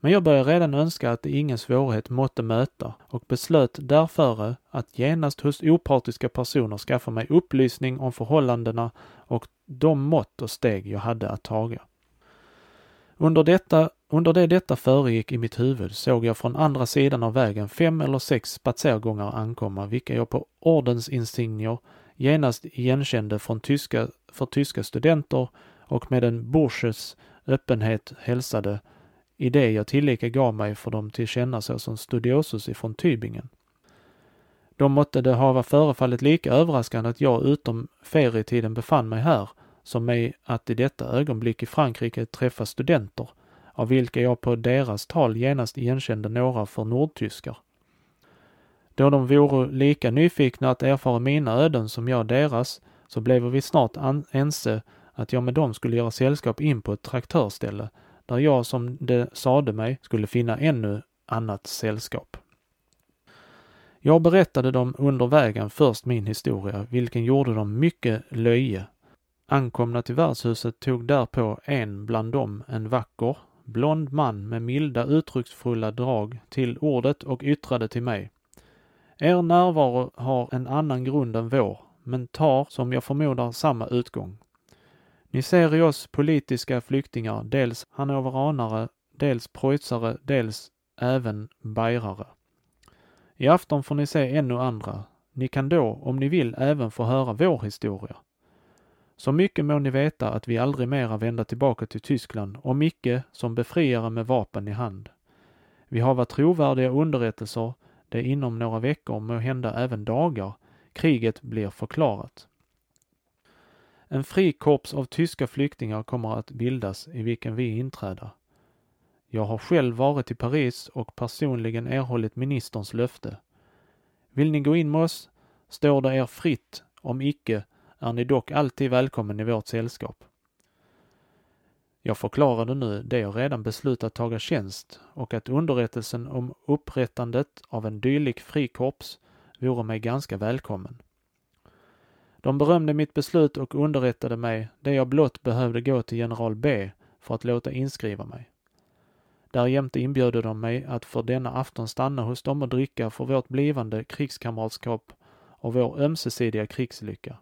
Men jag började redan önska att ingen svårighet måtte möta och beslöt därför att genast hos opartiska personer skaffa mig upplysning om förhållandena och de mått och steg jag hade att taga. Under, detta, under det detta föregick i mitt huvud såg jag från andra sidan av vägen fem eller sex spatsergångare ankomma, vilka jag på ordensinsignier genast igenkände från tyska, för tyska studenter och med en bourges öppenhet hälsade i det jag tillika gav mig för dem till känna såsom studiosus ifrån Tübingen. Då måtte det hava förefallit lika överraskande att jag utom ferietiden befann mig här, som mig att i detta ögonblick i Frankrike träffa studenter, av vilka jag på deras tal genast igenkände några för nordtyskar. Då de vore lika nyfikna att erfara mina öden som jag deras, så blev vi snart ense att jag med dem skulle göra sällskap in på ett traktörställe, där jag, som de sade mig, skulle finna ännu annat sällskap. Jag berättade dem under vägen först min historia, vilken gjorde dem mycket löje. Ankomna till värdshuset tog därpå en bland dem, en vacker, blond man med milda uttrycksfulla drag, till ordet och yttrade till mig. Er närvaro har en annan grund än vår, men tar, som jag förmodar, samma utgång. Ni ser i oss politiska flyktingar dels hannoveranare, dels preussare, dels även bajrare. I afton får ni se ännu andra. Ni kan då, om ni vill, även få höra vår historia. Så mycket må ni veta att vi aldrig mera vända tillbaka till Tyskland, om icke som befriare med vapen i hand. Vi har varit trovärdiga underrättelser, det inom några veckor, må hända även dagar, kriget blir förklarat. En frikorps av tyska flyktingar kommer att bildas i vilken vi inträder. Jag har själv varit i Paris och personligen erhållit ministerns löfte. Vill ni gå in med oss står det er fritt, om icke är ni dock alltid välkommen i vårt sällskap. Jag förklarade nu det jag redan beslutat taga tjänst och att underrättelsen om upprättandet av en dylik frikorps vore mig ganska välkommen. De berömde mitt beslut och underrättade mig det jag blott behövde gå till general B för att låta inskriva mig. Därjämte inbjöd de mig att för denna afton stanna hos dem och dricka för vårt blivande krigskamratskap och vår ömsesidiga krigslycka.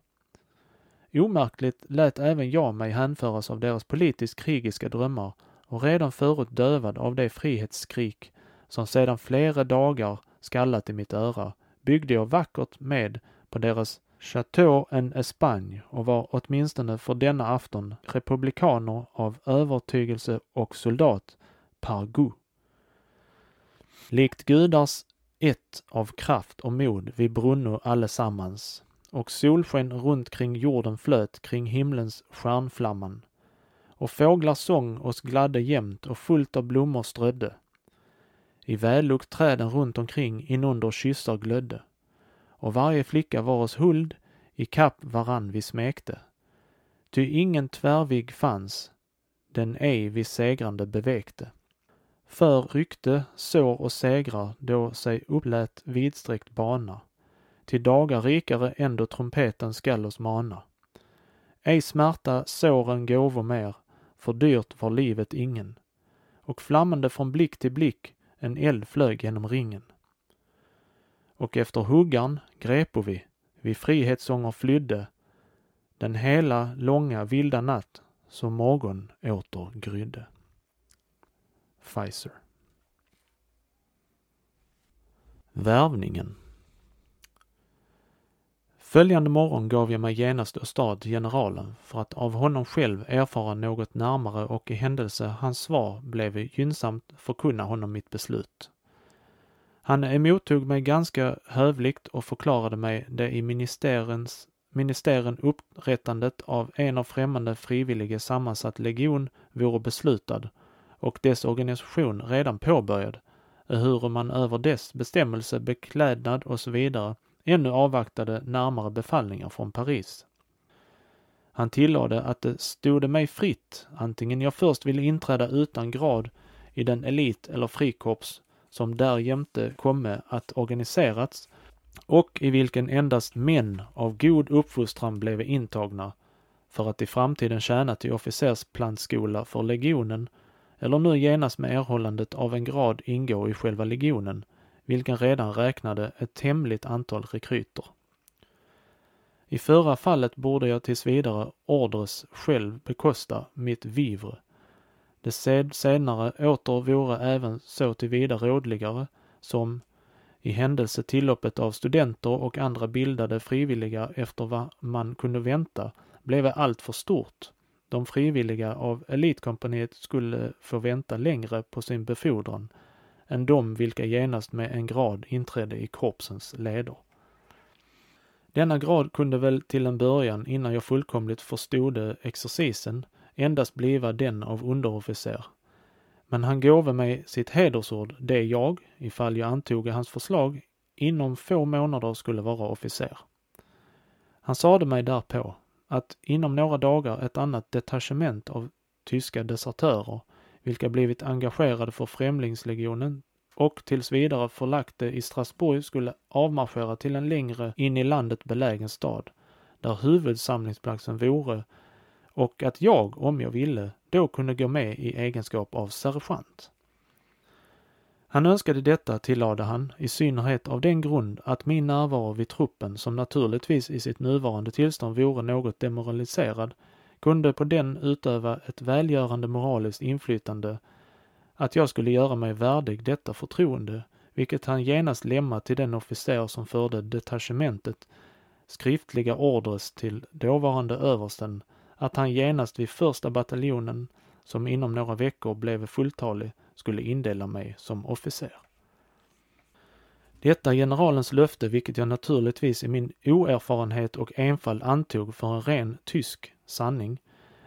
Omärkligt lät även jag mig hänföras av deras politiskt krigiska drömmar och redan förut dövad av det frihetsskrik som sedan flera dagar skallat i mitt öra byggde jag vackert med på deras Chateau en Espagne och var åtminstone för denna afton republikaner av övertygelse och soldat par goût. Likt gudars ett av kraft och mod vi brunno allesammans och solsken runt kring jorden flöt kring himlens stjärnflamman och fåglars sång oss gladde jämt och fullt av blommor strödde. I vällukt träden runt omkring inunder kyssar glödde och varje flicka var oss huld, i kapp varann vi smekte. Ty ingen tvärvigg fanns, den ej vi segrande bevekte. För rykte, sår och segrar då sig upplät vidsträckt bana, till dagar rikare ändå trumpeten skall oss mana. Ej smärta såren gåvor mer, för dyrt var livet ingen. Och flammande från blick till blick en eld flög genom ringen och efter huggan grepo vi, vi frihetssånger flydde, den hela långa vilda natt som morgon åter grydde. Pfizer. Värvningen Följande morgon gav jag mig genast åstad till generalen för att av honom själv erfara något närmare och i händelse hans svar blev gynnsamt förkunna honom mitt beslut. Han emottog mig ganska hövligt och förklarade mig det i ministerens, ministären upprättandet av en av främmande frivillige sammansatt legion vore beslutad och dess organisation redan påbörjad, ehuru man över dess bestämmelse, beklädnad och så vidare ännu avvaktade närmare befallningar från Paris. Han tillade att det stod mig fritt, antingen jag först ville inträda utan grad i den elit eller frikorps som därjämte komme att organiserats och i vilken endast män av god uppfostran blev intagna för att i framtiden tjäna till officersplantskola för legionen eller nu genast med erhållandet av en grad ingå i själva legionen, vilken redan räknade ett hemligt antal rekryter. I förra fallet borde jag tills vidare ordres själv bekosta mitt vivre. Det senare åter vore även så tillvida rådligare som, i händelse tilloppet av studenter och andra bildade frivilliga efter vad man kunde vänta blev allt för stort. De frivilliga av elitkompaniet skulle få vänta längre på sin befordran än de vilka genast med en grad inträdde i korpsens leder. Denna grad kunde väl till en början, innan jag fullkomligt förstod exercisen, endast bliva den av underofficer. Men han gåve mig sitt hedersord, det jag, ifall jag antog hans förslag, inom få månader skulle vara officer. Han sade mig därpå att inom några dagar ett annat detachement av tyska desertörer, vilka blivit engagerade för Främlingslegionen och tills vidare förlagte i Strasbourg skulle avmarschera till en längre in i landet belägen stad, där huvudsamlingsplatsen vore och att jag, om jag ville, då kunde gå med i egenskap av sergeant. Han önskade detta, tillade han, i synnerhet av den grund att min närvaro vid truppen, som naturligtvis i sitt nuvarande tillstånd vore något demoraliserad, kunde på den utöva ett välgörande moraliskt inflytande att jag skulle göra mig värdig detta förtroende, vilket han genast lämnat till den officer som förde detachementet skriftliga orders till dåvarande översten att han genast vid första bataljonen, som inom några veckor blev fulltalig, skulle indela mig som officer. Detta generalens löfte, vilket jag naturligtvis i min oerfarenhet och enfald antog för en ren tysk sanning,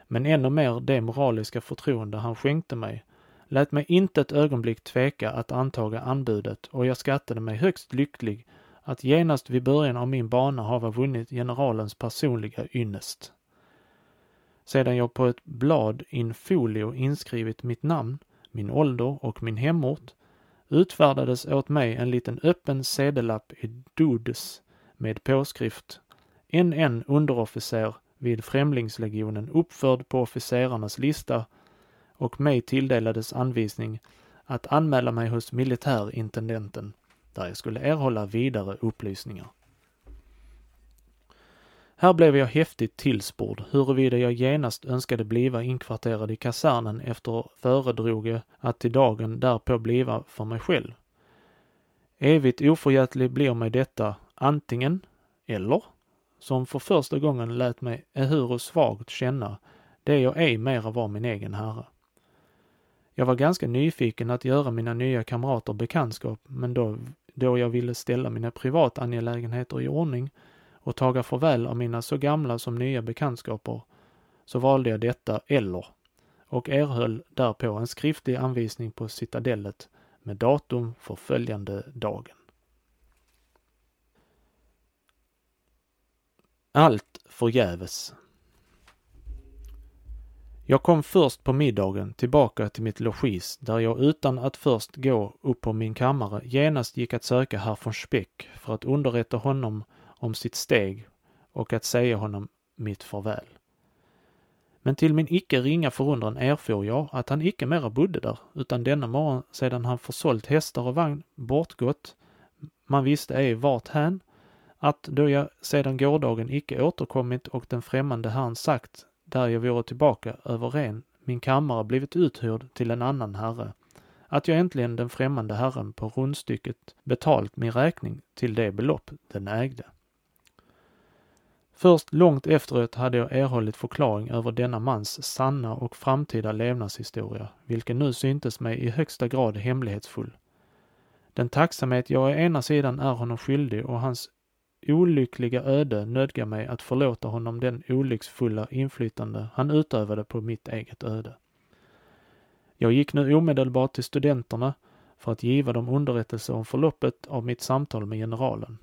men ännu mer det moraliska förtroende han skänkte mig, lät mig inte ett ögonblick tveka att antaga anbudet och jag skattade mig högst lycklig att genast vid början av min bana hava vunnit generalens personliga ynnest. Sedan jag på ett blad in folio inskrivit mitt namn, min ålder och min hemort utfärdades åt mig en liten öppen sedelapp i Dudes med påskrift en en underofficer vid Främlingslegionen uppförd på officerarnas lista och mig tilldelades anvisning att anmäla mig hos militärintendenten där jag skulle erhålla vidare upplysningar. Här blev jag häftigt tillspord huruvida jag genast önskade bliva inkvarterad i kasernen efter föredroge att till dagen därpå bliva för mig själv. Evigt oförgätlig blir mig detta antingen, eller, som för första gången lät mig eh, ehuru svagt känna det jag ej mera var min egen herre. Jag var ganska nyfiken att göra mina nya kamrater bekantskap, men då, då jag ville ställa mina privatangelägenheter i ordning och taga farväl av mina så gamla som nya bekantskaper, så valde jag detta eller och erhöll därpå en skriftlig anvisning på citadellet med datum för följande dagen. Allt förgäves. Jag kom först på middagen tillbaka till mitt logis där jag utan att först gå upp på min kammare genast gick att söka herr von Speck för att underrätta honom om sitt steg och att säga honom mitt farväl. Men till min icke ringa förundran erfor jag att han icke mera bodde där, utan denna morgon sedan han försålt hästar och vagn bortgått, man visste ej vart hän, att då jag sedan gårdagen icke återkommit och den främmande herrn sagt där jag vore tillbaka över ren, min kammare blivit uthyrd till en annan herre, att jag äntligen den främmande herren på rundstycket betalt min räkning till det belopp den ägde. Först långt efteråt hade jag erhållit förklaring över denna mans sanna och framtida levnadshistoria, vilken nu syntes mig i högsta grad hemlighetsfull. Den tacksamhet jag å ena sidan är honom skyldig och hans olyckliga öde nödga mig att förlåta honom den olycksfulla inflytande han utövade på mitt eget öde. Jag gick nu omedelbart till studenterna för att giva dem underrättelse om förloppet av mitt samtal med generalen.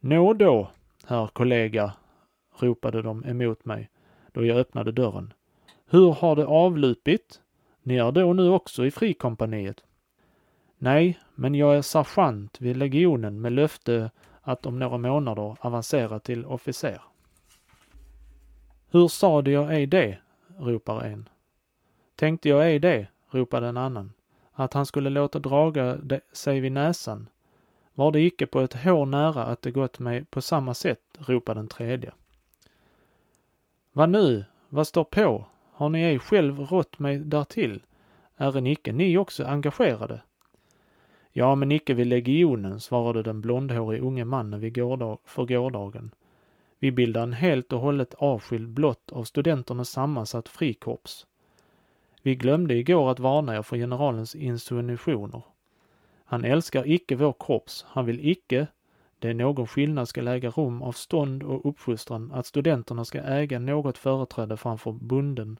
Nå då, herr kollega, ropade de emot mig då jag öppnade dörren. Hur har det avlupit? Ni är då nu också i frikompaniet? Nej, men jag är sergeant vid legionen med löfte att om några månader avancera till officer. Hur sade jag ej det? ropar en. Tänkte jag ej det? ropade en annan. Att han skulle låta draga sig vid näsan. Var det icke på ett hår nära att det gått mig på samma sätt? ropade den tredje. Vad nu? Vad står på? Har ni ej själv rått mig därtill? Är icke ni också engagerade? Ja, men icke vid legionen, svarade den blondhårige unge mannen vid gårdag, för gårdagen. Vi bildar en helt och hållet avskild blott av studenternas sammansatt frikorps. Vi glömde igår att varna er för generalens insinuationer. Han älskar icke vår kropps, han vill icke, det är någon skillnad ska äga rum av stånd och uppfostran, att studenterna ska äga något företräde framför bunden,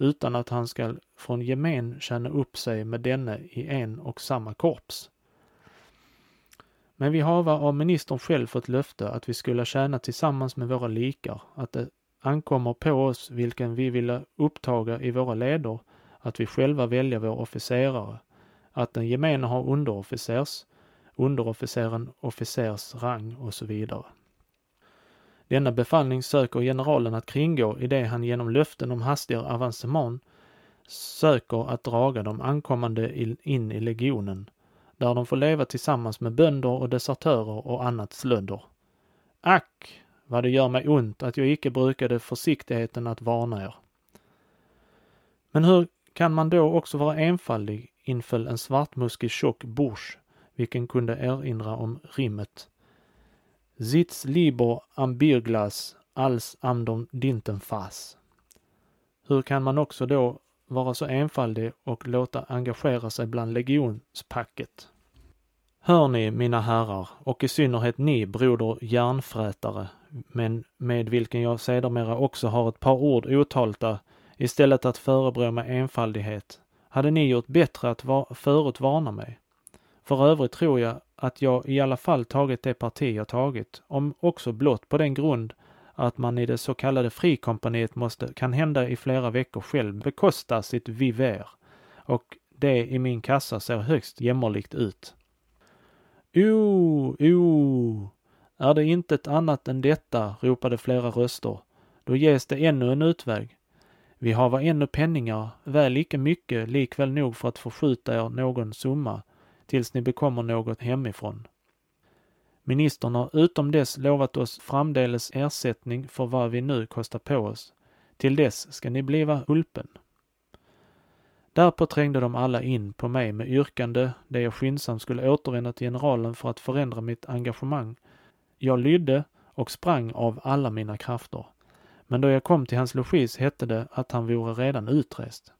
utan att han skall från gemen känna upp sig med denne i en och samma korps. Men vi hava av ministern själv fått löfte att vi skulle tjäna tillsammans med våra likar, att det ankommer på oss vilken vi vilja upptaga i våra leder, att vi själva välja vår officerare, att den gemene har underofficers, underofficeren officers rang och så vidare. Denna befallning söker generalen att kringgå i det han genom löften om hastigare avancemang söker att draga de ankommande in i legionen, där de får leva tillsammans med bönder och desertörer och annat slödder. Ack, vad det gör mig ont att jag icke brukade försiktigheten att varna er. Men hur kan man då också vara enfaldig inföll en svartmuskig tjock bors, vilken kunde erinra om rimmet Sitz lieber am Bierglas als am dem Dintenfass. Hur kan man också då vara så enfaldig och låta engagera sig bland legionspacket? Hör ni, mina herrar, och i synnerhet ni, broder järnfrätare, men med vilken jag sedermera också har ett par ord otalta, istället att förebrå mig enfaldighet, hade ni gjort bättre att va förut varna mig. För övrigt tror jag att jag i alla fall tagit det parti jag tagit, om också blott på den grund att man i det så kallade frikompaniet måste, kan hända i flera veckor själv, bekosta sitt viver. Och det i min kassa ser högst jämmerligt ut. O, o, är det inte ett annat än detta, ropade flera röster. Då ges det ännu en utväg. Vi hava ännu penningar, väl icke mycket, likväl nog för att förskjuta er någon summa, tills ni bekommer något hemifrån. Ministern har utom dess lovat oss framdeles ersättning för vad vi nu kostar på oss. Till dess ska ni bliva hulpen. Därpå trängde de alla in på mig med yrkande det jag skyndsamt skulle återvända till generalen för att förändra mitt engagemang. Jag lydde och sprang av alla mina krafter. Men då jag kom till hans logis hette det att han vore redan utrest.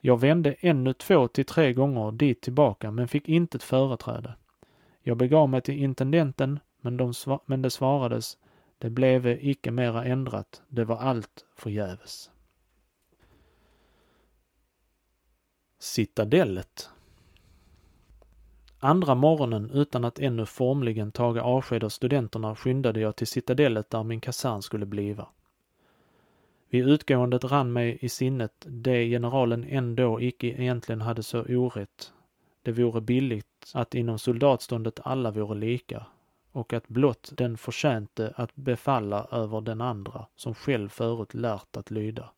Jag vände ännu två till tre gånger dit tillbaka men fick inte ett företräde. Jag begav mig till intendenten men, de men det svarades det bleve icke mera ändrat, det var allt förgäves. Citadellet Andra morgonen utan att ännu formligen taga avsked av studenterna skyndade jag till citadellet där min kasern skulle bliva. Vid utgåendet rann mig i sinnet det generalen ändå icke egentligen hade så orätt. Det vore billigt att inom soldatståndet alla vore lika och att blott den förtjänte att befalla över den andra som själv förut lärt att lyda.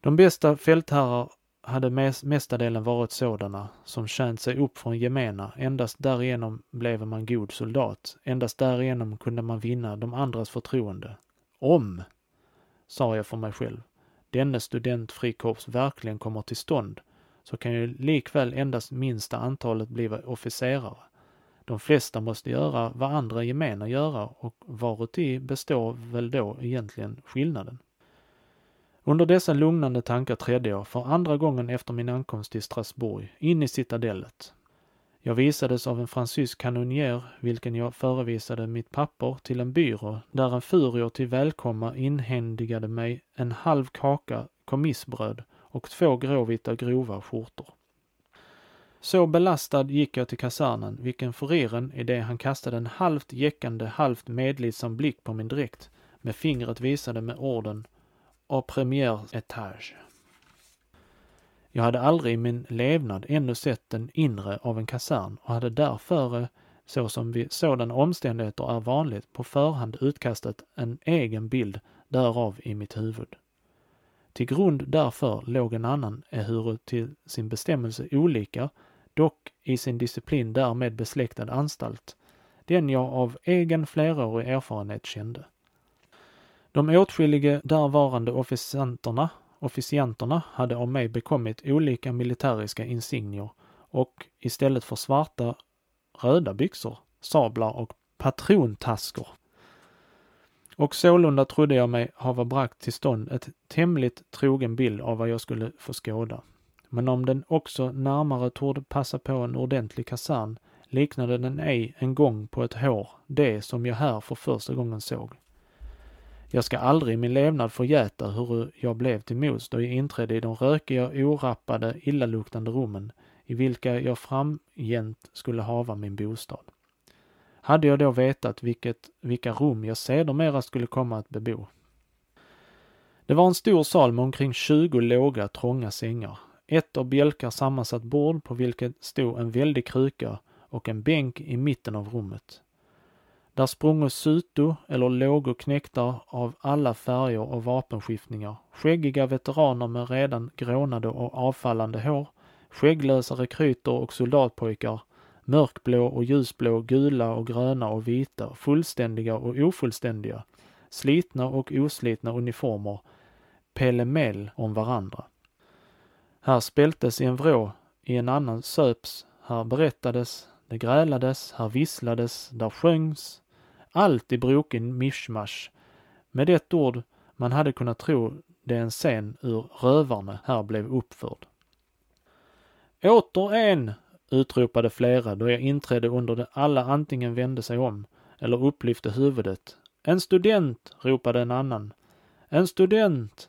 De bästa fältherrar hade mestadelen varit sådana som känt sig upp från gemena, endast därigenom blev man god soldat, endast därigenom kunde man vinna de andras förtroende. Om sa jag för mig själv, denne studentfrikorps verkligen kommer till stånd, så kan ju likväl endast minsta antalet bli officerare. De flesta måste göra vad andra gemena göra och varuti består väl då egentligen skillnaden. Under dessa lugnande tankar trädde jag för andra gången efter min ankomst till Strasbourg in i citadellet. Jag visades av en fransysk kanonjär, vilken jag förevisade mitt papper till en byrå, där en furior till välkomma inhändigade mig en halv kaka kommissbröd och två gråvita grova skjortor. Så belastad gick jag till kasernen, vilken furiren i det han kastade en halvt jäckande, halvt medlidsam blick på min dräkt med fingret visade med orden ”au premier étage”. Jag hade aldrig i min levnad ännu sett den inre av en kasern och hade därför, eh, så som vid sådana omständigheter är vanligt, på förhand utkastat en egen bild därav i mitt huvud. Till grund därför låg en annan, ehuru till sin bestämmelse olika, dock i sin disciplin därmed besläktad anstalt, den jag av egen flerårig erfarenhet kände. De åtskilliga därvarande officianterna, officianterna hade av mig bekommit olika militäriska insignier och istället för svarta röda byxor, sablar och patrontaskor. Och sålunda trodde jag mig hava bragt till stånd ett tämligt trogen bild av vad jag skulle få skåda. Men om den också närmare torde passa på en ordentlig kasern liknade den ej en gång på ett hår det som jag här för första gången såg. Jag ska aldrig i min levnad förgäta hur jag blev till mods då jag inträdde i de rökiga, orappade, illaluktande rummen i vilka jag framgent skulle hava min bostad. Hade jag då vetat vilket, vilka rum jag sedermera skulle komma att bebo. Det var en stor sal med omkring 20 låga, trånga sängar. Ett av bjälkar sammansatt bord på vilket stod en väldig kruka och en bänk i mitten av rummet. Där sprungo suto eller lågo knektar av alla färger och vapenskiftningar, skäggiga veteraner med redan grånade och avfallande hår, skägglösa rekryter och soldatpojkar, mörkblå och ljusblå, gula och gröna och vita, fullständiga och ofullständiga, slitna och oslitna uniformer, pellemell om varandra. Här spältes i en vrå, i en annan söps, här berättades, det grälades, här visslades, där sjöngs, allt i broken mischmasch. Med ett ord, man hade kunnat tro det en scen ur Rövarne här blev uppförd. Åter en! utropade flera då jag inträdde under det alla antingen vände sig om eller upplyfte huvudet. En student! ropade en annan. En student!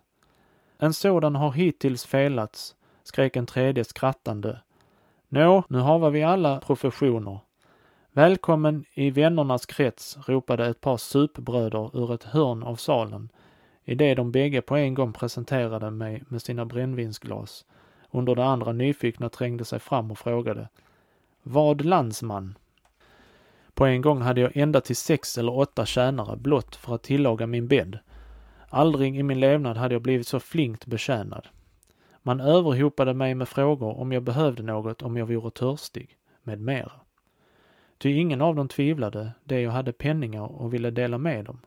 En sådan har hittills felats, skrek en tredje skrattande. Nå, nu har vi alla professioner. Välkommen i vännernas krets, ropade ett par supbröder ur ett hörn av salen, i det de bägge på en gång presenterade mig med sina brännvinsglas, under det andra nyfikna trängde sig fram och frågade Vad landsman? På en gång hade jag ända till sex eller åtta tjänare blott för att tillaga min bädd. Aldrig i min levnad hade jag blivit så flinkt betjänad. Man överhopade mig med frågor om jag behövde något om jag vore törstig, med mera. Ty ingen av dem tvivlade det jag hade penningar och ville dela med dem.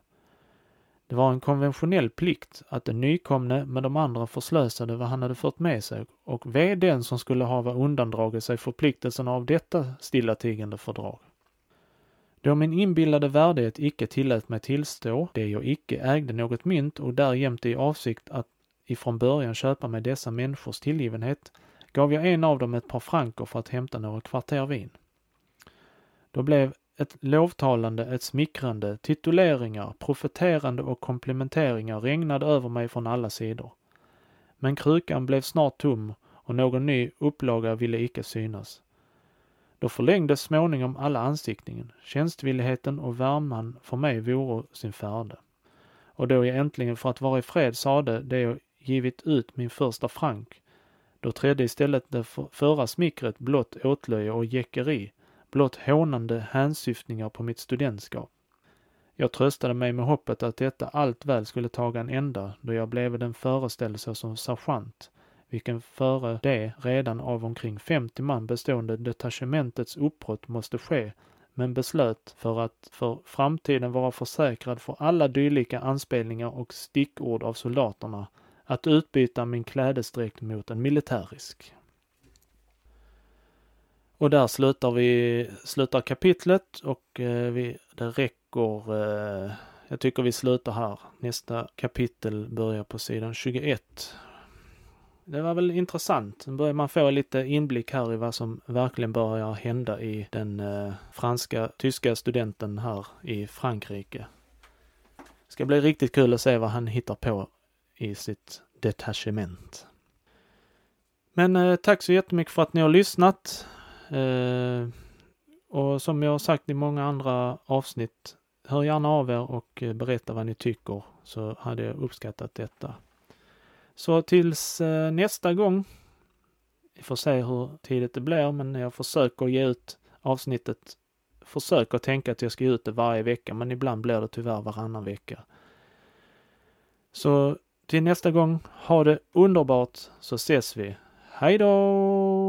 Det var en konventionell plikt att den nykomne med de andra förslösade vad han hade fört med sig och ve den som skulle hava undandragit sig förpliktelsen av detta stillatigande fördrag. Då min inbillade värdighet icke tillät mig tillstå det jag icke ägde något mynt och därjämte i avsikt att ifrån början köpa mig dessa människors tillgivenhet gav jag en av dem ett par franker för att hämta några kvarter vin. Då blev ett lovtalande, ett smickrande, tituleringar, profeterande och komplementeringar regnade över mig från alla sidor. Men krukan blev snart tom och någon ny upplaga ville icke synas. Då förlängdes småningom alla ansiktningen, tjänstvilligheten och värman för mig vore sin färde. Och då jag äntligen för att vara i fred sade det jag givit ut min första frank, då trädde istället det förra smickret blott åtlöje och jäckeri blott hånande hänsyftningar på mitt studentskap. Jag tröstade mig med hoppet att detta allt väl skulle taga en ända då jag blev den föreställelse som sergeant, vilken före det redan av omkring 50 man bestående detachementets uppbrott måste ske, men beslöt för att för framtiden vara försäkrad för alla dylika anspelningar och stickord av soldaterna att utbyta min klädesdräkt mot en militärisk. Och där slutar vi, slutar kapitlet och eh, vi, det räcker, eh, jag tycker vi slutar här. Nästa kapitel börjar på sidan 21. Det var väl intressant. Nu börjar man få lite inblick här i vad som verkligen börjar hända i den eh, franska, tyska studenten här i Frankrike. Det ska bli riktigt kul att se vad han hittar på i sitt detachement. Men eh, tack så jättemycket för att ni har lyssnat. Eh, och som jag har sagt i många andra avsnitt, hör gärna av er och eh, berätta vad ni tycker så hade jag uppskattat detta. Så tills eh, nästa gång. Vi får se hur tidigt det blir, men jag försöker ge ut avsnittet. Försöker tänka att jag ska ge ut det varje vecka, men ibland blir det tyvärr varannan vecka. Så till nästa gång, ha det underbart så ses vi. Hej då!